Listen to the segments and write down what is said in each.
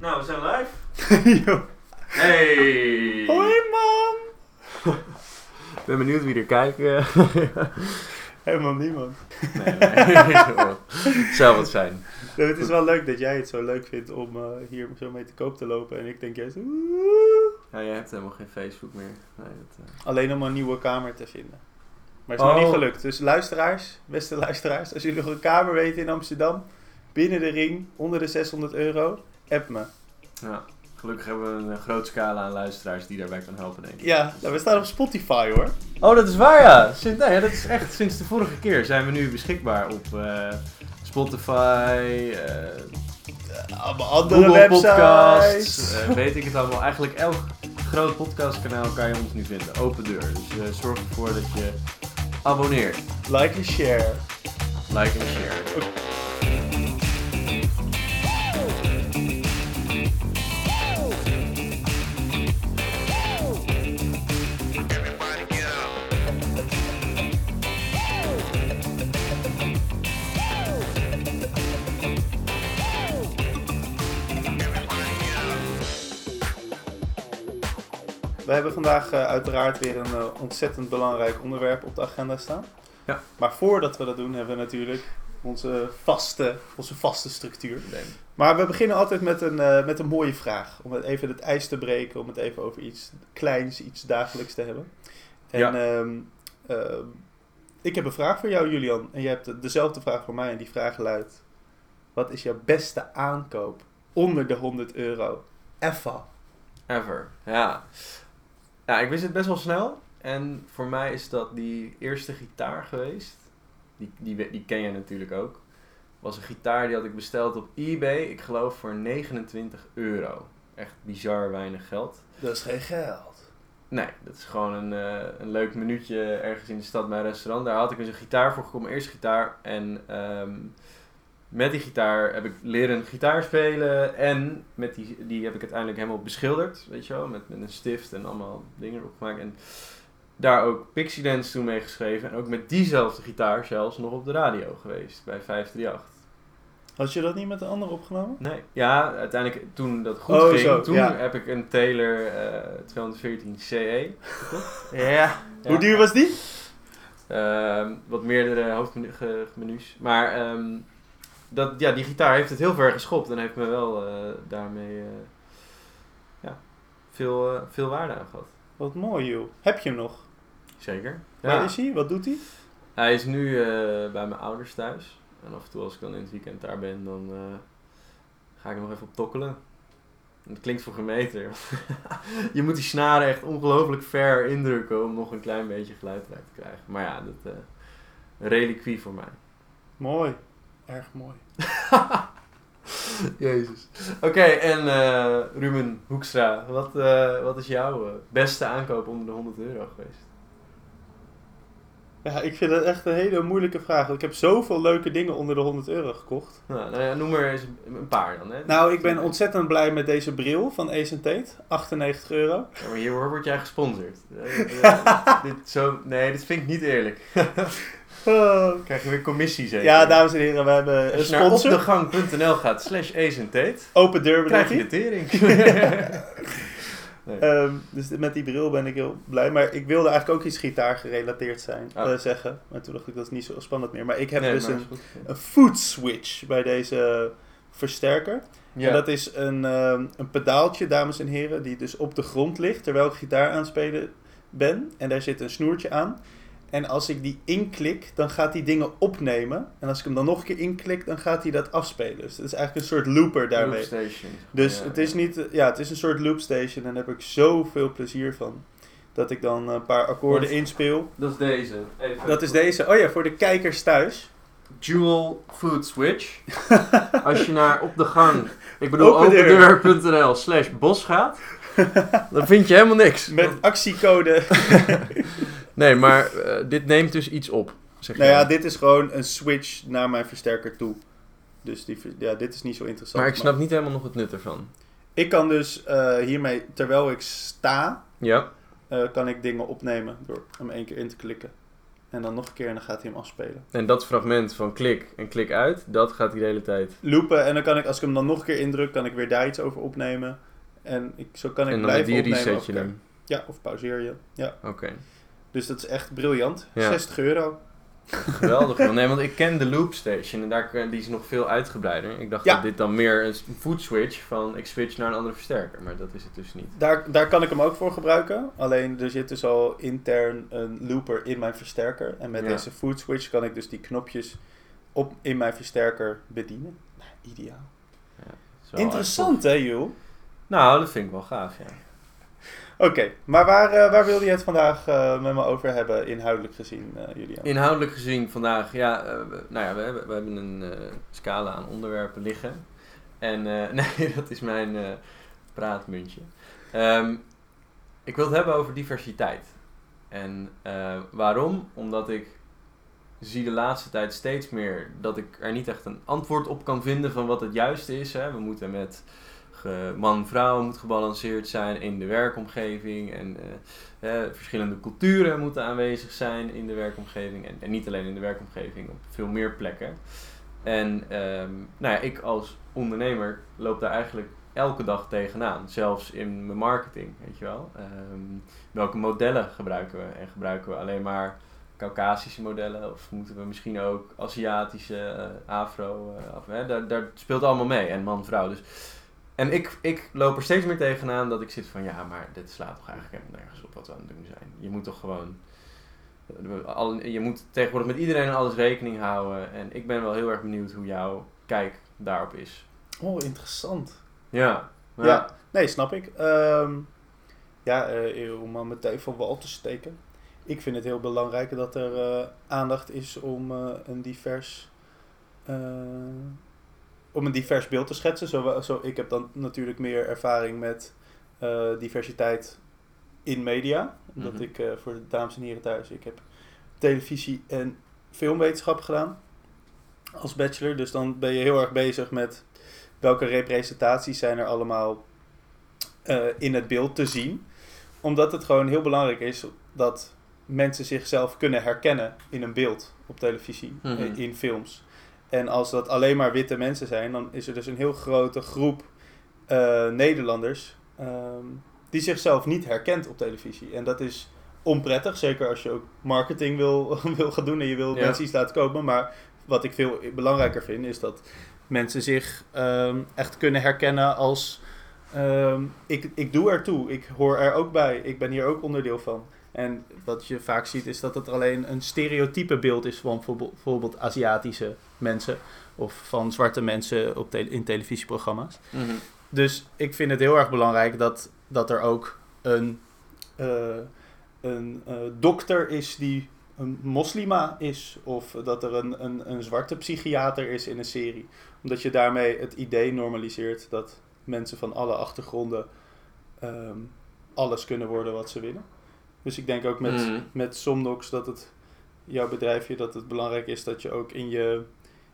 Nou, we zijn live. Yo. Hey! Hoi man! Ik ben benieuwd wie er kijkt. eh. Helemaal niemand. nee, nee. Zou wat zijn. Nee, het is wel leuk dat jij het zo leuk vindt om eh, hier zo mee te koop te lopen. En ik denk juist. Ja, jij hebt helemaal geen Facebook meer. Nee, dat, eh. Alleen om een nieuwe kamer te vinden. Maar het is nog Oh. niet gelukt. Dus luisteraars, beste luisteraars, als jullie nog een kamer weten in Amsterdam, binnen de ring, onder de 600 euro, app me. Ja. Gelukkig hebben we een eh, groot scala aan luisteraars die daarbij kan helpen, denk ik. Ja, nou, we staan op Spotify hoor. Oh, dat is waar, ja. Sinds, nee, dat is echt sinds de vorige keer zijn we nu beschikbaar op eh, Spotify, eh, Allemaal andere Google websites. Podcasts, eh, weet ik het allemaal. Eigenlijk elk groot podcastkanaal kan je ons nu vinden. Open deur. Dus eh, zorg ervoor dat je abonneert, Like en share. like en share. We hebben vandaag eh, uiteraard weer een eh, ontzettend belangrijk onderwerp op de agenda staan. Ja. Maar voordat we dat doen, hebben we natuurlijk onze vaste, onze vaste structuur. Nee. Maar we beginnen altijd met een, eh, met een mooie vraag. Om het even het ijs te breken, om het even over iets kleins, iets dagelijks te hebben. En Ja. ehm, ik heb een vraag voor jou, Julian. En je hebt de- dezelfde vraag voor mij. En die vraag luidt: Wat is jouw beste aankoop onder de 100 euro? Effa. Ever. Ja. Ja, ik wist het best wel snel. En voor mij is dat die eerste gitaar geweest. Die, die, die ken jij natuurlijk ook. Was een gitaar die had ik besteld op eBay. Ik geloof voor 29 euro. Echt bizar weinig geld. Dat is geen geld. Nee, dat is gewoon een, eh, een leuk minuutje ergens in de stad bij een restaurant. Daar had ik dus een gitaar voor gekomen, eerste gitaar. En ehm, met die gitaar heb ik leren gitaar spelen. En met die, die heb ik uiteindelijk helemaal beschilderd, weet je wel. Met, met een stift en allemaal dingen erop gemaakt. En daar ook Pixie Dance toen mee geschreven. En ook met diezelfde gitaar zelfs nog op de radio geweest, bij 538. Had je dat niet met een ander opgenomen? Nee, ja, uiteindelijk toen dat goed Oh, ging, zo, toen ja. heb ik een Taylor eh 214 CE gekocht. ja. Hoe duur was die? Ehm, wat meerdere hoofdmenu's. Maar ehm, dat, ja, die gitaar heeft het heel ver geschopt en heeft me wel eh, daarmee eh, ja, veel, eh, veel waarde aan gehad. Wat mooi, joh. Heb je hem nog? Zeker. Waar Ja. is hij? Wat doet hij? Hij is nu bij mijn ouders thuis. En af en toe als ik dan in het weekend daar ben, dan ga ik er nog even op tokkelen. En Het klinkt voor gemeten. je moet die snaren echt ongelooflijk ver indrukken om nog een klein beetje geluid eruit te krijgen. Maar ja, dat een reliquie voor mij. Mooi. Erg mooi. Jezus. Oké, en eh, Ruben Hoekstra, wat, eh, wat is jouw eh, beste aankoop onder de 100 euro geweest? Ja, ik vind het echt een hele moeilijke vraag. want Ik heb zoveel leuke dingen onder de 100 euro gekocht. Nou, nou ja, noem er eens een paar dan. Hè? Nou, ik ben ontzettend blij met deze bril van Ace Tate. 98 euro. Ja, maar hier word jij gesponsord. Dit zo, nee, dit vind ik niet eerlijk. Oh. Krijg je weer commissie zeker? Ja, dames en heren, we hebben een Als je naar sponsor. opdegang.nl gaat slash Ace Open deur krijg je de tering. nee. Ehm, dus met die bril ben ik heel blij. Maar ik wilde eigenlijk ook iets gitaar gerelateerd zijn, Oh. eh, zeggen. Maar toen dacht ik, dat is niet zo spannend meer. Maar ik heb Nee, dus een, goed. een foot switch bij deze versterker. Ja. En dat is een, ehm, een pedaaltje, dames en heren, die dus op de grond ligt terwijl ik gitaar aan het spelen ben. En daar zit een snoertje aan. En als ik die inklik, dan gaat die dingen opnemen. En als ik hem dan nog een keer inklik, dan gaat hij dat afspelen. Dus het is eigenlijk een soort looper daarmee. Loopstation. Dus Ja, het is niet, ja, het is een soort loopstation en daar heb ik zoveel plezier van. Dat ik dan een paar akkoorden inspeel. Dat is deze. Even. Dat is deze. Oh ja, voor de kijkers thuis. Dual Food Switch. Als je naar op de gang, ik bedoel Opendeur. opendeur.nl slash bos gaat, dan vind je helemaal niks. Met actiecode. Nee, maar eh, dit neemt dus iets op. Zeg nou ja, dit is gewoon een switch naar mijn versterker toe. Dus die, ja, dit is niet zo interessant. maar ik snap niet helemaal nog het nut ervan. Ik kan dus eh, hiermee, terwijl ik sta, Ja. eh, kan ik dingen opnemen door hem één keer in te klikken. En dan nog een keer en dan gaat hij hem afspelen. En dat fragment van klik en klik uit, dat gaat hij de hele tijd. Loopen en dan kan ik, als ik hem dan nog een keer indruk, kan ik weer daar iets over opnemen. En ik, zo kan ik En dan blijven die opnemen. reset je hem. Ja, of pauzeer je. Ja, Oké. Dus dat is echt briljant. Ja. 60 euro. Geweldig. joh. Nee, want ik ken de Loop Station en daar, die is nog veel uitgebreider. Ik dacht Ja. dat dit dan meer een foot switch van ik switch naar een andere versterker, maar dat is het dus niet. Daar, daar kan ik hem ook voor gebruiken. Alleen er zit dus al intern een looper in mijn versterker. En met Ja. deze foot switch kan ik dus die knopjes op, in mijn versterker bedienen. Nou, ideaal. Zo Interessant hè, Joel? Nou, dat vind ik wel gaaf, ja. Oké, maar waar, eh, waar wilde je het vandaag eh, met me over hebben, inhoudelijk gezien, eh Julian? Inhoudelijk gezien vandaag, ja, nou ja, we hebben, we hebben een scala aan onderwerpen liggen. En nee, dat is mijn praatmuntje. Ehm, ik wil het hebben over diversiteit. En waarom? Omdat ik zie de laatste tijd steeds meer dat ik er niet echt een antwoord op kan vinden van wat het juiste is. Hè. We moeten met man-vrouw moet gebalanceerd zijn in de werkomgeving. En eh, eh, verschillende culturen moeten aanwezig zijn in de werkomgeving. En, niet alleen in de werkomgeving, op veel meer plekken. En ehm, nou ja, ik als ondernemer loop daar eigenlijk elke dag tegenaan. Zelfs in mijn marketing, weet je wel. Ehm, welke modellen gebruiken we? En gebruiken we alleen maar Caucasische modellen? Of moeten we misschien ook Aziatische, eh, Afro... eh, af, hè? Daar, daar speelt allemaal mee. En man-vrouw. Dus en ik, ik loop er steeds meer tegenaan dat ik zit van ja, maar dit slaat toch eigenlijk helemaal nergens op wat we aan het doen zijn. Je moet toch gewoon. al- Je moet tegenwoordig met iedereen en alles rekening houden. En ik ben wel heel erg benieuwd hoe jouw kijk daarop is. Oh, interessant. Ja. Ja, nee, snap ik. Ehm, ja, eh, om maar meteen van wal te steken. Ik vind het heel belangrijk dat er eh, aandacht is om eh, een divers... om een divers beeld te schetsen. Zo, zo, ik heb dan natuurlijk meer ervaring met eh, diversiteit in media. Omdat Mhm. ik eh, voor de dames en heren thuis, ik heb televisie en filmwetenschap gedaan als bachelor. Dus dan ben je heel erg bezig met welke representaties zijn er allemaal eh, in het beeld te zien. Omdat het gewoon heel belangrijk is dat mensen zichzelf kunnen herkennen in een beeld op televisie, eh, in films. En als dat alleen maar witte mensen zijn, dan is er dus een heel grote groep eh, Nederlanders ehm, die zichzelf niet herkent op televisie. En dat is onprettig, zeker als je ook marketing wil, wil gaan doen en je wil Ja. mensen iets laten kopen. Maar wat ik veel belangrijker vind, is dat mensen zich ehm, echt kunnen herkennen als ehm, ik, ik doe ertoe, ik hoor er ook bij, ik ben hier ook onderdeel van. En wat je vaak ziet is dat het alleen een stereotype beeld is van bijvoorbeeld, Aziatische mensen of van zwarte mensen op in televisieprogramma's. Mhm. Dus ik vind het heel erg belangrijk dat, dat er ook een, eh, een eh, dokter is die een moslima is. Of dat er een, een, een zwarte psychiater is in een serie. Omdat je daarmee het idee normaliseert dat mensen van alle achtergronden ehm, alles kunnen worden wat ze willen. Dus ik denk ook met, Mhm. met Somnox dat het jouw bedrijfje dat het belangrijk is dat je ook in je,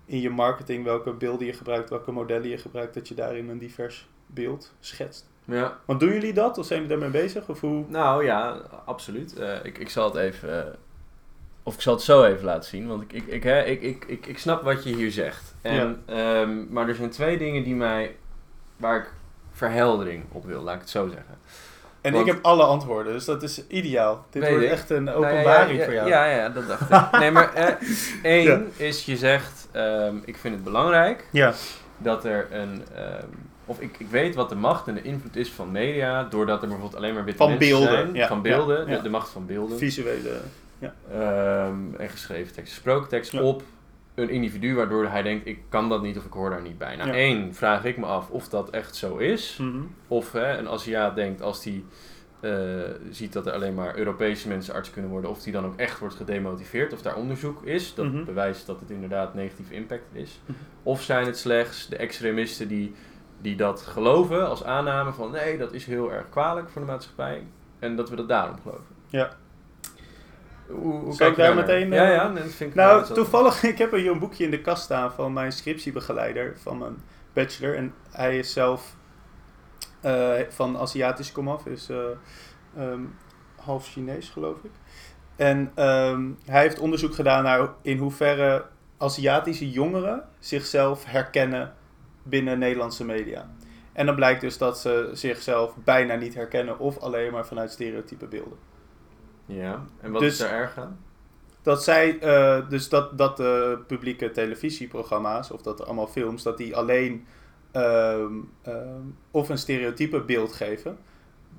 in je marketing welke beelden je gebruikt, welke modellen je gebruikt, dat je daarin een divers beeld schetst. Ja. Want doen jullie dat? Of zijn jullie daarmee bezig? Of hoe? Nou ja, absoluut. Eh, ik, ik zal het even. eh, of ik zal het zo even laten zien, want ik, ik, ik, hè, ik, ik, ik, ik snap wat je hier zegt. En, ehm, maar er zijn twee dingen die mij. waar ik verheldering op wil, laat ik het zo zeggen. En Want- ik heb alle antwoorden, dus dat is ideaal. Dit Weet wordt ik. echt een Nou ja, openbaring ja, voor jou. Ja, ja, dat dacht ik. Nee, maar eh, één Ja. is je zegt, ehm, ik vind het belangrijk Ja. dat er een, ehm, of ik, ik weet wat de macht en de invloed is van media, doordat er bijvoorbeeld alleen maar witte Van mensen beelden, zijn, ja, van beelden, ja, ja. De, de macht van beelden, Visuele. ehm, en geschreven tekst, gesproken tekst Ja. op een individu, waardoor hij denkt, ik kan dat niet of ik hoor daar niet bij. Nou, Ja. één, vraag ik me af of dat echt zo is. Mhm. Of hè, een Aziat denkt als die eh, ziet dat er alleen maar Europese mensen arts kunnen worden, of die dan ook echt wordt gedemotiveerd, of daar onderzoek is dat Mhm. bewijst dat het inderdaad negatieve impact is. Mhm. Of zijn het slechts de extremisten die, die dat geloven als aanname van nee, dat is heel erg kwalijk voor de maatschappij en dat we dat daarom geloven. Ja. Hoe, hoe Zal ik daar meteen, Ja, eh, ja, dat vind ik Nou, wel- toevallig, ik heb hier een boekje in de kast staan van mijn scriptiebegeleider van mijn bachelor. En hij is zelf eh, van Aziatisch komaf, is eh, ehm, half Chinees geloof ik. En ehm, hij heeft onderzoek gedaan naar in hoeverre Aziatische jongeren zichzelf herkennen binnen Nederlandse media. En dan blijkt dus dat ze zichzelf bijna niet herkennen of alleen maar vanuit stereotype beelden. Ja, en wat Dus- is daar erg aan? Dat zij, eh, dus dat, dat de publieke televisieprogramma's, of dat allemaal films, dat die alleen ehm, ehm, of een stereotype beeld geven,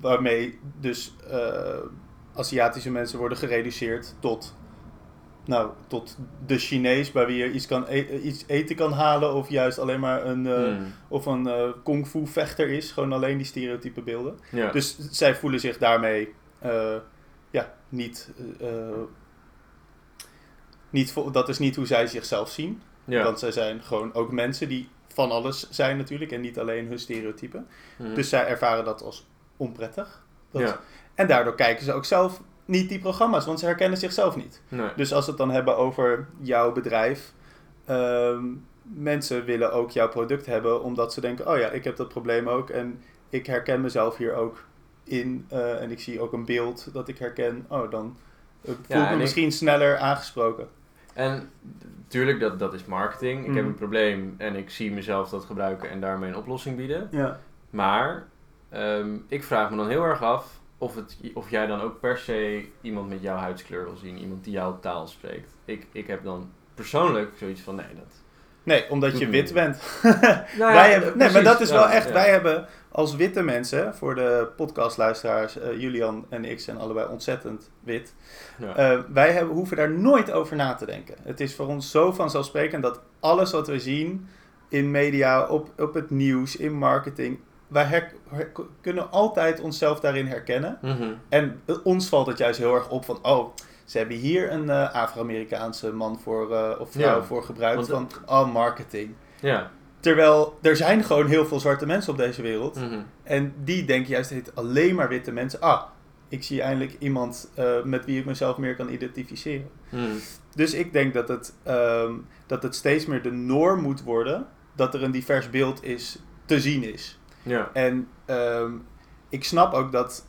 waarmee dus eh, Aziatische mensen worden gereduceerd tot, nou, tot de Chinees, bij wie je iets, kan e- iets eten kan halen, of juist alleen maar een, eh, Hmm. of een eh kung fu vechter is, gewoon alleen die stereotype beelden. Ja. Dus zij voelen zich daarmee niet. eh, niet dat is niet hoe zij zichzelf zien. ja. Want zij zijn gewoon ook mensen die van alles zijn natuurlijk en niet alleen hun stereotypen. Mhm. Dus zij ervaren dat als onprettig. Dat- ja. En daardoor kijken ze ook zelf niet die programma's, want ze herkennen zichzelf niet. Nee. Dus als we het dan hebben over jouw bedrijf. ehm, mensen willen ook jouw product hebben omdat ze denken: oh ja, ik heb dat probleem ook. En ik herken mezelf hier ook in. eh, en ik zie ook een beeld dat ik herken. Oh, dan eh, voel ik me ik- misschien sneller aangesproken. En natuurlijk, dat, dat is marketing. Ik heb Mhm. een probleem en ik zie mezelf dat gebruiken en daarmee een oplossing bieden. Ja. Maar ehm, ik vraag me dan heel erg af of, het, of jij dan ook per se iemand met jouw huidskleur wil zien. Iemand die jouw taal spreekt. Ik, ik heb dan persoorlijk zoiets van, nee, dat... Nee, omdat je wit bent. Nou wij hebben, nee, maar dat is wel echt. Wij hebben als witte mensen, voor de podcastluisteraars, eh, Julian en ik zijn allebei ontzettend wit. Ja. Eh, wij hebben, hoeven daar nooit over na te denken. Het is voor ons zo vanzelfsprekend dat alles wat we zien in media, op, op het nieuws, in marketing, wij her- her- kunnen altijd onszelf daarin herkennen. Mhm. En eh, ons valt het juist heel erg op van, oh, ze hebben hier een eh, Afro-Amerikaanse man voor, eh, of vrouw Ja, voor gebruikt want- van, oh, marketing. Ja. Terwijl er zijn gewoon heel veel zwarte mensen op deze wereld. Mhm. En die denken juist heet alleen maar witte mensen. Ah, ik zie eindelijk iemand met wie ik mezelf meer kan identificeren. Mhm. Dus ik denk dat het, ehm, dat het steeds meer de norm moet worden dat er een divers beeld is, te zien is. Ja. En ehm, ik snap ook dat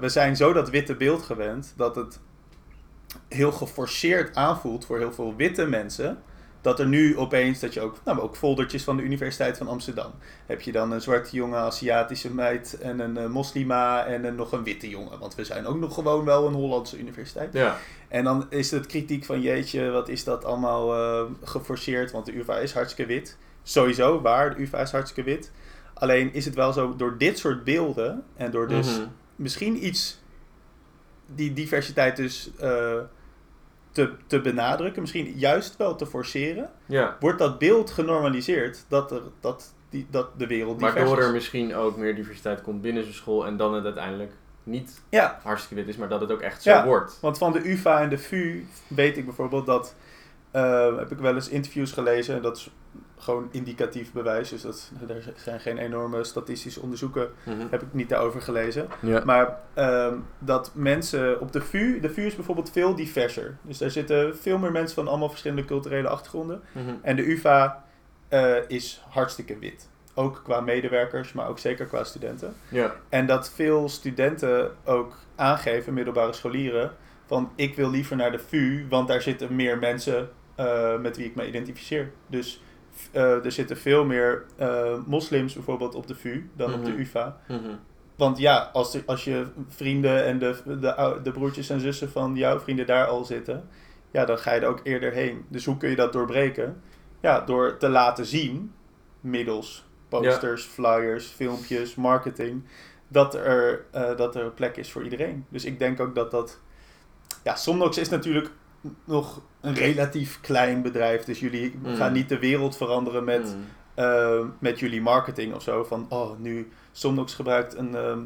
we zijn zo dat witte beeld gewend dat het heel geforceerd aanvoelt voor heel veel witte mensen. Dat er nu opeens, dat je ook, nou, ook foldertjes van de Universiteit van Amsterdam. Heb je dan een zwarte jongen, Aziatische meid en een eh, moslima en een, nog een witte jongen. Want we zijn ook nog gewoon wel een Hollandse universiteit. Ja. En dan is het kritiek van jeetje, wat is dat allemaal eh, geforceerd, want de UvA is hartstikke wit. Sowieso, waar, de UvA is hartstikke wit. Alleen is het wel zo, door dit soort beelden en door dus Mhm. misschien iets, die diversiteit dus eh, te, te benadrukken, misschien juist wel te forceren, Ja. wordt dat beeld genormaliseerd dat, er, dat, die, dat de wereld divers Waardoor is. er misschien ook meer diversiteit komt binnen zijn school en dan het uiteindelijk niet Ja, hartstikke wit is, maar dat het ook echt zo Ja. wordt. Want van de UvA en de VU weet ik bijvoorbeeld dat. eh, heb ik wel eens interviews gelezen. En dat gewoon indicatief bewijs. Dus dat, er zijn geen enorme statistische onderzoeken. Mhm. Heb ik niet daarover gelezen. Ja. Maar ehm, dat mensen op de VU. De VU is bijvoorbeeld veel diverser. Dus daar zitten veel meer mensen van allemaal verschillende culturele achtergronden. Mhm. En de UvA eh, is hartstikke wit. Ook qua medewerkers, maar ook zeker qua studenten. Ja. En dat veel studenten ook aangeven, middelbare scholieren, van ik wil liever naar de VU, want daar zitten meer mensen eh, met wie ik me identificeer. Dus eh, er zitten veel meer eh, moslims bijvoorbeeld op de VU dan op de Mhm. UvA. Mhm. Want ja, als, de- als je vrienden en de, de, de broertjes en zussen van jouw vrienden daar al zitten, ja, dan ga je er ook eerder heen. Dus hoe kun je dat doorbreken? Ja, door te laten zien, middels posters, flyers, filmpjes, marketing, dat er, eh, dat er plek is voor iedereen. Dus ik denk ook dat dat... Ja, Somnox is natuurlijk nog een relatief klein bedrijf, dus jullie Mm. gaan niet de wereld veranderen met Mhm. eh, met jullie marketing of zo. Van, oh, nu Somnox gebruikt een, ehm,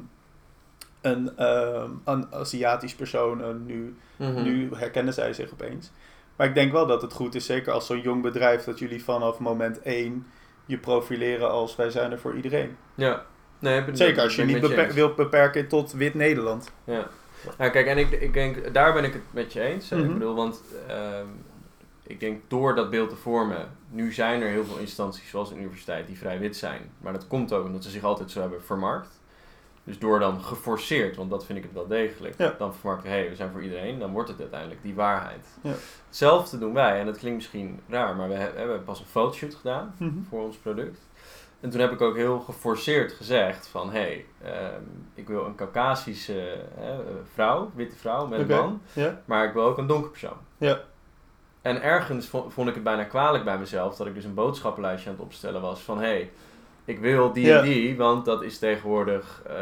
een, ehm, een Aziatisch persoon. en nu, Mhm. nu herkennen zij zich opeens. Maar ik denk wel dat het goed is, zeker als zo'n jong bedrijf, dat jullie vanaf moment één je profileren als wij zijn er voor iedereen. Ja. Nee, ben- Zeker als je ben niet beper- wilt beperken tot wit Nederland. Ja. Nou, kijk, en ik, ik denk, daar ben ik het met je eens. hè. Mhm. Ik bedoel, want ehm, ik denk door dat beeld te vormen, nu zijn er heel veel instanties zoals de universiteit die vrij wit zijn. Maar dat komt ook omdat ze zich altijd zo hebben vermarkt. Dus door dan geforceerd, want dat vind ik het wel degelijk, Ja. dan vermarkten, hé, hey, we zijn voor iedereen, dan wordt het uiteindelijk die waarheid. Ja. Hetzelfde doen wij, en dat klinkt misschien raar, maar we hebben pas een fotoshoot gedaan Mhm. voor ons product. En toen heb ik ook heel geforceerd gezegd van, hé, hey, ehm, ik wil een Caucasische eh, vrouw, witte vrouw met een man, Ja. maar ik wil ook een donker persoon. Ja. En ergens vo- vond ik het bijna kwalijk bij mezelf dat ik dus een boodschappenlijstje aan het opstellen was van hé, hey, ik wil die Ja. en die, want dat is tegenwoordig eh,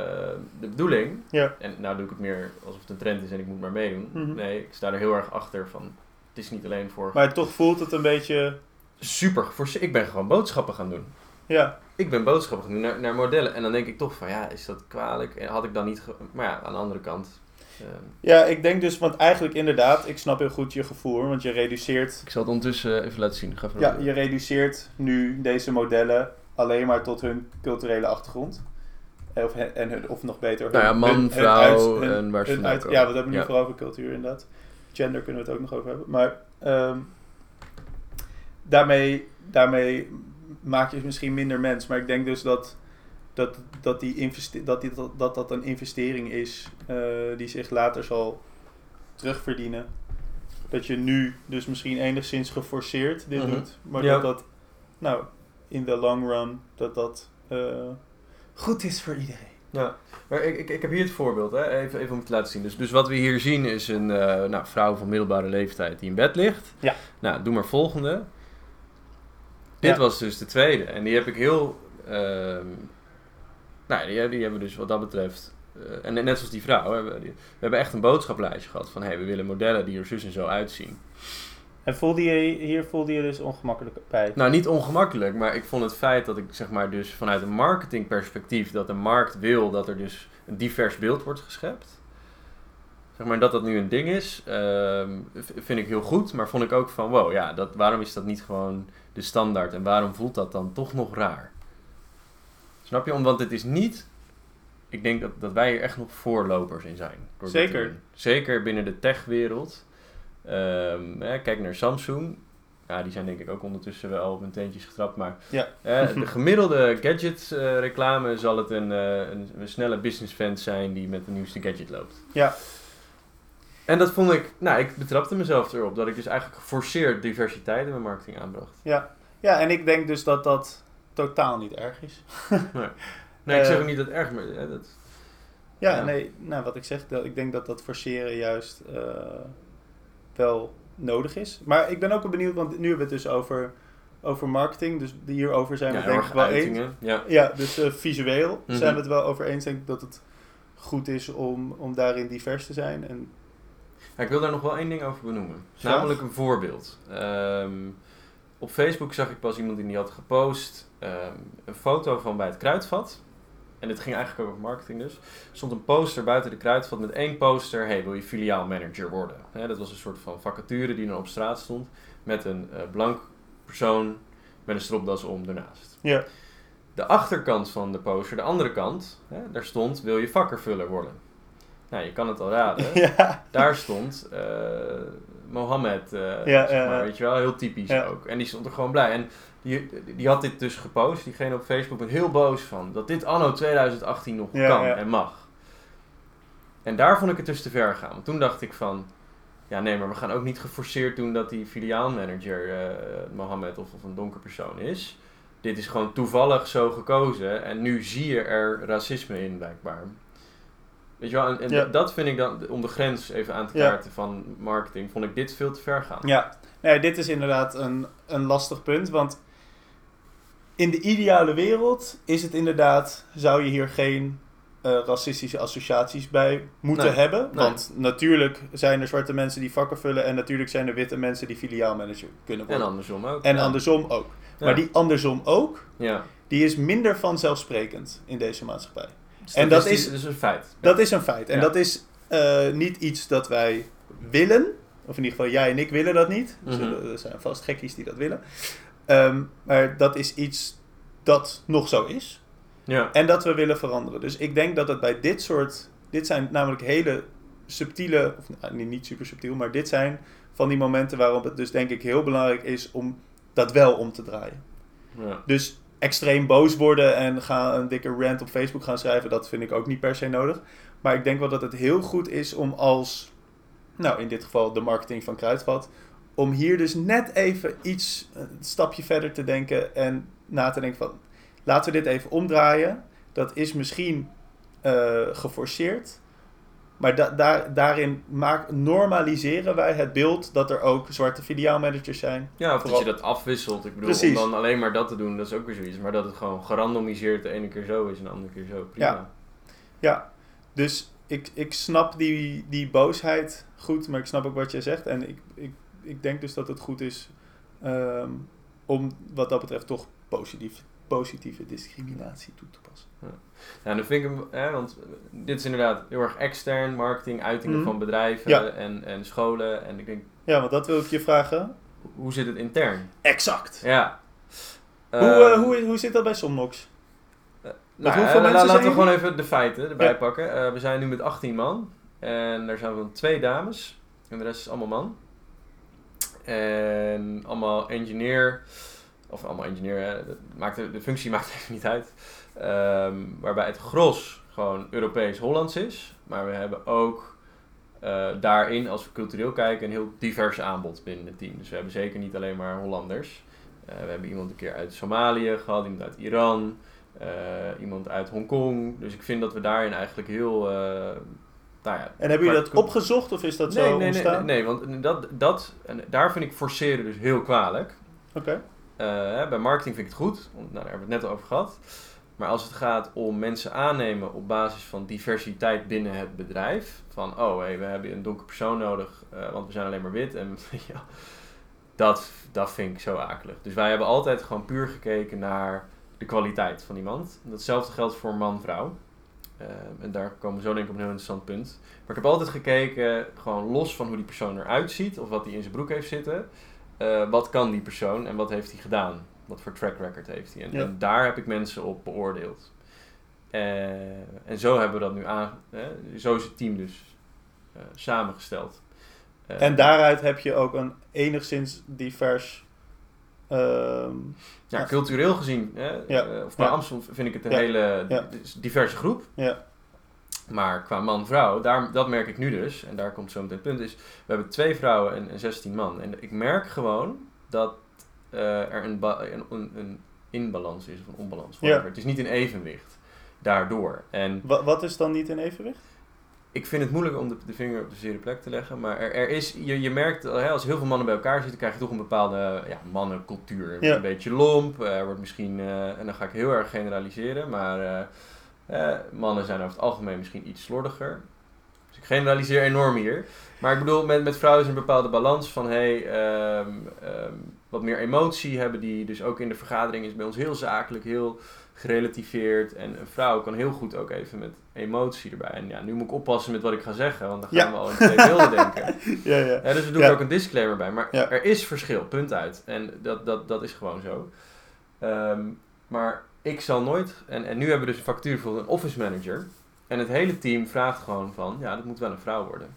de bedoeling. Ja. En nou doe ik het meer alsof het een trend is en ik moet maar meedoen. Mhm. Nee, ik sta er heel erg achter van het is niet alleen voor Maar toch voelt het een beetje... super geforceerd. Ik ben gewoon boodschappen gaan doen. Ja, Ik ben boodschappen gaan doen naar, naar modellen. En dan denk ik toch van ja, is dat kwalijk? En had ik dan niet. Maar ja, aan de andere kant. ehm, ja, ik denk dus, want eigenlijk inderdaad, ik snap heel goed je gevoel, want je reduceert ik zal het ondertussen even laten zien. Ga even Ja, je reduceert nu deze modellen alleen maar tot hun culturele achtergrond. Eh, Of, en hun, of nog beter, hun, Nou ja, man, hun- hun vrouw uit- hun- en waar ze hun vandaan uit- komen. Ja, we hebben nu Ja. vooral over cultuur inderdaad. Gender kunnen we het ook nog over hebben. Maar ehm, daarmee, daarmee maak je misschien minder mens. Maar ik denk dus dat, dat, dat, die investe- dat, die, dat, dat dat een investering is eh, die zich later zal terugverdienen. Dat je nu dus misschien enigszins geforceerd dit Mhm. doet. Maar Ja. dat dat, nou, in the long run, dat dat eh, goed is voor iedereen. Ja, maar ik, ik, ik heb hier het voorbeeld, hè? Even, even om het te laten zien. Dus, dus wat we hier zien is een eh, nou, vrouw van middelbare leeftijd die in bed ligt. Ja. Nou, doe maar volgende. Dit was dus de tweede. En die heb ik heel... ehm, nou, die, die hebben we dus wat dat betreft... eh, en net zoals die vrouw, hebben we, hebben echt een boodschaplijstje gehad van... Hé, we willen modellen die er zus en zo uitzien. En voelde je, hier voelde je dus ongemakkelijk bij? Nou, niet ongemakkelijk, maar ik vond het feit dat ik zeg maar dus vanuit een marketingperspectief dat de markt wil dat er dus een divers beeld wordt geschept. Zeg maar dat dat nu een ding is, ehm, vind ik heel goed, maar vond ik ook van wow, ja, dat, waarom is dat niet gewoon de standaard en waarom voelt dat dan toch nog raar? Snap je? Om- Want het is niet, ik denk dat, dat wij hier echt nog voorlopers in zijn. Zeker. Zeker binnen de techwereld. Hè, kijk naar Samsung. Ja, die zijn denk ik ook ondertussen wel op hun teentjes getrapt. Maar Ja. eh, de gemiddelde gadget eh, reclame zal het een, eh, een, een snelle business fan zijn die met de nieuwste gadget loopt. Ja. En dat vond ik, nou, ik betrapte mezelf erop dat ik dus eigenlijk geforceerd diversiteit in mijn marketing aanbracht. Ja. ja, en ik denk dus dat dat totaal niet erg is. Nee, ik zeg Eh, ook niet dat het erg maar hè, dat, Ja, Ja. nee, nou wat ik zeg, dat, ik denk dat dat forceren juist eh, wel nodig is. Maar ik ben ook wel benieuwd, want nu hebben we het dus over, over marketing, dus hierover zijn we ja, denk ik wel eens. Ja. Ja, dus eh, visueel Mhm. zijn we het wel over eens, denk ik, dat het goed is om, om daarin divers te zijn. En, Ja, ik wil daar nog wel één ding over benoemen. Namelijk een voorbeeld. Ehm, op Facebook zag ik pas iemand die had gepost ehm, een foto van bij het kruidvat. En dit ging eigenlijk over marketing dus. Er stond een poster buiten de kruidvat met één poster. Hey, wil je filiaalmanager worden? Dat was een soort van vacature die dan op straat stond. Met een eh, blank persoon met een stropdas om ernaast. ja, De achterkant van de poster, de andere kant, hè, daar stond wil je vakkervuller worden. Nou, je kan het al raden. ja, Daar stond eh Mohammed, eh, Ja, zeg maar, weet je wel, heel typisch ook. En die stond er gewoon blij. En die, die had dit dus gepost, diegene op Facebook, ben heel boos van. Dat dit anno 2018 nog kan en mag. En daar vond ik het dus te ver gaan. Want toen dacht ik van, ja nee, maar we gaan ook niet geforceerd doen dat die filiaalmanager eh Mohammed of, of een donker persoon is. Dit is gewoon toevallig zo gekozen en nu zie je er racisme in blijkbaar. Weet je wel, en, en Ja. dat vind ik dan, om de grens even aan te Ja. kaarten van marketing, vond ik dit veel te ver gaan. ja. Nee, dit is inderdaad een, een lastig punt, want in de ideale wereld is het inderdaad, zou je hier geen eh, racistische associaties bij moeten Nee, hebben. nee. Want natuurlijk zijn er zwarte mensen die vakken vullen en natuurlijk zijn er witte mensen die filiaalmanager kunnen En worden. andersom ook. En ja. andersom ook. Ja. Maar die andersom ook, Ja. die is minder vanzelfsprekend in deze maatschappij. Dus En dat is, is een feit. Dat is een feit. En dat is eh, niet iets dat wij willen. Of in ieder geval jij en ik willen dat niet. Dus, Mhm. er- er zijn vast gekkies die dat willen. Ehm, maar dat is iets dat nog zo is. Ja. En dat we willen veranderen. Dus ik denk dat het bij dit soort... Dit zijn namelijk hele subtiele... Of nou, niet- niet super subtiel, maar dit zijn van die momenten waarop het dus denk ik heel belangrijk is om dat wel om te draaien. ja. Dus extreem boos worden en gaan een dikke rant op Facebook gaan schrijven. Dat vind ik ook niet per se nodig. Maar ik denk wel dat het heel goed is om als, nou in dit geval de marketing van Kruidvat, om hier dus net even iets, een stapje verder te denken en na te denken van, laten we dit even omdraaien. Dat is misschien eh, geforceerd. Maar da daar, daarin maak, normaliseren wij het beeld dat er ook zwarte filiaalmanagers zijn. Ja, of Vooral- dat je dat afwisselt. Ik bedoel, Precies. om dan alleen maar dat te doen, dat is ook weer zoiets. Maar dat het gewoon gerandomiseerd de ene keer zo is en de andere keer zo. Prima. Ja. Ja, dus ik, ik snap die, die boosheid goed, maar ik snap ook wat jij zegt. En ik, ik, ik denk dus dat het goed is ehm, om wat dat betreft toch positief, positieve discriminatie toe te passen. Ja, dan vind ik hem, hè, want dit is inderdaad heel erg extern, marketing, uitingen Mhm. van bedrijven Ja. en, en scholen. En ik denk, Ja, want dat wil ik je vragen. hoe zit het intern? Exact. Ja. hoe, Ehm, eh, hoe, hoe zit dat bij Somnox? Nou, hoeveel eh, mensen la- zijn laten we gewoon even de feiten erbij Ja. pakken. Eh, we zijn nu met 18 man. En daar zijn van twee dames. En de rest is allemaal man. En allemaal engineer. Of allemaal engineer, hè, dat maakt de, de functie maakt even niet uit. Ehm, waarbij het gros gewoon Europees-Hollands is. Maar we hebben ook eh, daarin, als we cultureel kijken, een heel divers aanbod binnen het team. Dus we hebben zeker niet alleen maar Hollanders. Eh, we hebben iemand een keer uit Somalië gehad, iemand uit Iran, eh, iemand uit Hongkong. Dus ik vind dat we daarin eigenlijk heel. nou ja, En hebben jullie dat opgezocht of is dat nee, zo nee, nee, ontstaan? nee, nee, want dat, dat, en daar vind ik forceren dus heel kwalijk. Oké. Hè, bij marketing vind ik het goed, want, nou, daar hebben we het net over gehad. Maar als het gaat om mensen aannemen op basis van diversiteit binnen het bedrijf. Van, oh, hey, we hebben een donker persoon nodig, eh, want we zijn alleen maar wit. En ja, dat, dat vind ik zo akelig. Dus wij hebben altijd gewoon puur gekeken naar de kwaliteit van iemand. Datzelfde geldt voor man-vrouw. Eh, en daar komen we zo denk ik op een heel interessant punt. Maar ik heb altijd gekeken, gewoon los van hoe die persoon eruit ziet, of wat hij in zijn broek heeft zitten. Eh, wat kan die persoon en wat heeft hij gedaan? Wat voor track record heeft hij? En, Ja. en daar heb ik mensen op beoordeeld. Eh, en zo hebben we dat nu aan. hè, zo is het team dus eh, samengesteld. En daaruit heb je ook een enigszins divers... ehm, Ja, cultureel gezien, hè, Ja. of bij. Amstel vind ik het een hele diverse groep. ja. Maar qua man-vrouw, daar, dat merk ik nu dus, en daar komt zo meteen het punt, is we hebben twee vrouwen en, en 16 man. En ik merk gewoon dat eh, er een, een, een, inbalans is, of een onbalans. Ja. Het is niet in evenwicht daardoor. En Wa- wat is dan niet in evenwicht? ik vind het moeilijk om de, de vinger op de zere plek te leggen, maar er, er is, je, je merkt, hè, als heel veel mannen bij elkaar zitten, krijg je toch een bepaalde ja, mannencultuur. Ja. Een beetje lomp, eh, er wordt misschien, eh, en dan ga ik heel erg generaliseren, maar eh, mannen zijn over het algemeen misschien iets slordiger. Dus ik generaliseer enorm hier. Maar ik bedoel, met, met vrouwen is een bepaalde balans van, hey, ehm, ehm, wat meer emotie hebben die. Dus ook in de vergadering is bij ons heel zakelijk, heel gerelativeerd. En een vrouw kan heel goed ook even met emotie erbij. En ja, nu moet ik oppassen met wat ik ga zeggen, want dan gaan Ja. we al in twee beelden denken. Ja, ja. Ja, dus we doen er ook een disclaimer bij. Maar er is verschil, punt uit. En dat, dat, dat is gewoon zo. Ehm, maar ik zal nooit... En, en nu hebben we dus een factuur voor een office manager. En het hele team vraagt gewoon van... Ja, dat moet wel een vrouw worden.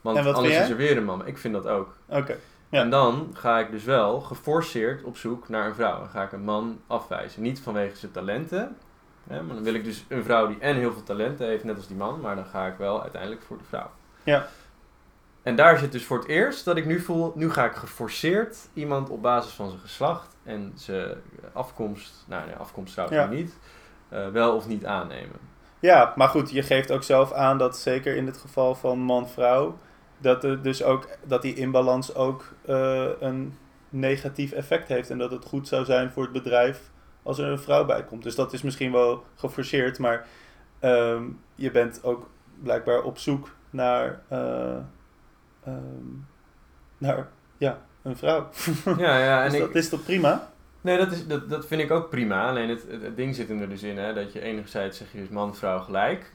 Want En wat anders is er weer een man. Ik vind dat ook. Oké. Ja. En dan ga ik dus wel geforceerd op zoek naar een vrouw. Dan ga ik een man afwijzen. Niet vanwege zijn talenten. Hè, maar dan wil ik dus een vrouw die en heel veel talenten heeft, net als die man. Maar dan ga ik wel uiteindelijk voor de vrouw. Ja. En daar zit dus voor het eerst dat ik nu voel, nu ga ik geforceerd iemand op basis van zijn geslacht en zijn afkomst, nou nee, afkomst trouwens Ja. niet, eh, wel of niet aannemen. Ja, maar goed, je geeft ook zelf aan dat zeker in het geval van man-vrouw, dat, er dus ook, dat die inbalans ook eh, een negatief effect heeft. En dat het goed zou zijn voor het bedrijf als er een vrouw bij komt. Dus dat is misschien wel geforceerd, maar ehm, je bent ook blijkbaar op zoek naar, eh, ehm, naar ja, een vrouw. Ja, ja, en dus ik, dat is toch prima? Nee, dat, is, dat, dat vind ik ook prima. Alleen het, het, het ding zit hem er dus in, hè, dat je enerzijds zeg je dus man, vrouw gelijk.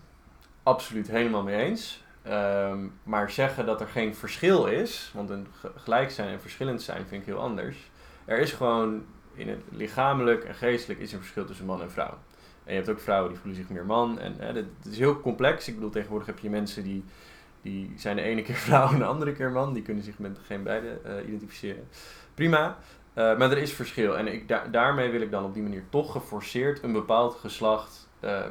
Absoluut helemaal mee eens. Ehm, maar zeggen dat er geen verschil is, want een ge- gelijk zijn en verschillend zijn vind ik heel anders. Er is gewoon in het lichamelijk en geestelijk is een verschil tussen man en vrouw. En je hebt ook vrouwen die voelen zich meer man. En hè, dat, het is heel complex. Ik bedoel, tegenwoordig heb je mensen die, die zijn de ene keer vrouw en de andere keer man. Die kunnen zich met geen beide eh, identificeren. Prima. Eh, maar er is verschil. En ik, da- daarmee wil ik dan op die manier toch geforceerd een bepaald geslacht eh,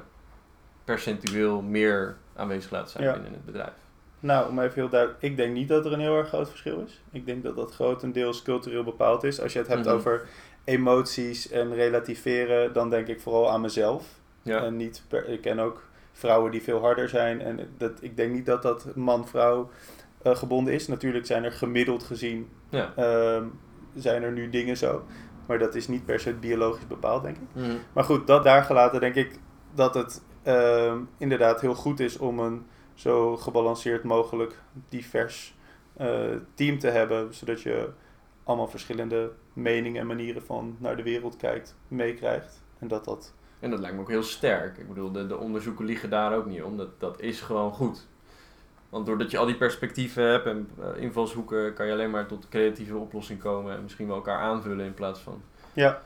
percentueel meer aanwezig laten zijn Ja. binnen het bedrijf. Nou, om even heel duidelijk. Ik denk niet dat er een heel erg groot verschil is. Ik denk dat dat grotendeels cultureel bepaald is. Als je het hebt Mhm. over emoties en relativeren, dan denk ik vooral aan mezelf. Ja. En niet per, ik ken ook vrouwen die veel harder zijn. En dat, ik denk niet dat dat man-vrouw eh, gebonden is. Natuurlijk zijn er gemiddeld gezien, Ja. ehm, zijn er nu dingen zo. Maar dat is niet per se biologisch bepaald, denk ik. Mhm. Maar goed, dat daar gelaten denk ik dat het ehm, inderdaad heel goed is om een zo gebalanceerd mogelijk divers eh, team te hebben. Zodat je allemaal verschillende meningen en manieren van naar de wereld kijkt, meekrijgt. En dat dat... En dat lijkt me ook heel sterk. Ik bedoel, de, de onderzoeken liegen daar ook niet om. Dat, dat is gewoon goed. Want doordat je al die perspectieven hebt en eh, invalshoeken, kan je alleen maar tot creatieve oplossingen komen en misschien wel elkaar aanvullen in plaats van. Ja,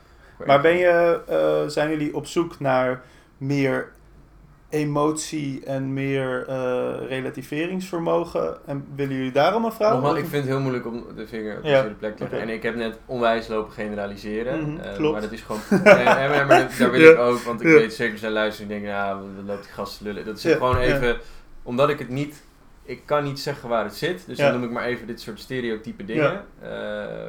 maar ben je, eh, zijn jullie op zoek naar meer emotie en meer eh, relativeringsvermogen? En willen jullie daarom een vrouw? Nogmaals, ik vind het heel moeilijk om de vinger op de Ja, plek te leggen. En ik heb net onwijs lopen generaliseren. Mhm, eh, klopt. Maar dat is gewoon... nee, maar, maar dat- daar wil Ja. ik ook, want ik Ja. weet zeker zijn luisteren en denken, ja, wat loopt die gast te lullen. Dat is gewoon even... Omdat ik het niet... Ik kan niet zeggen waar het zit, dus dan noem ik maar even dit soort stereotype dingen. Ja,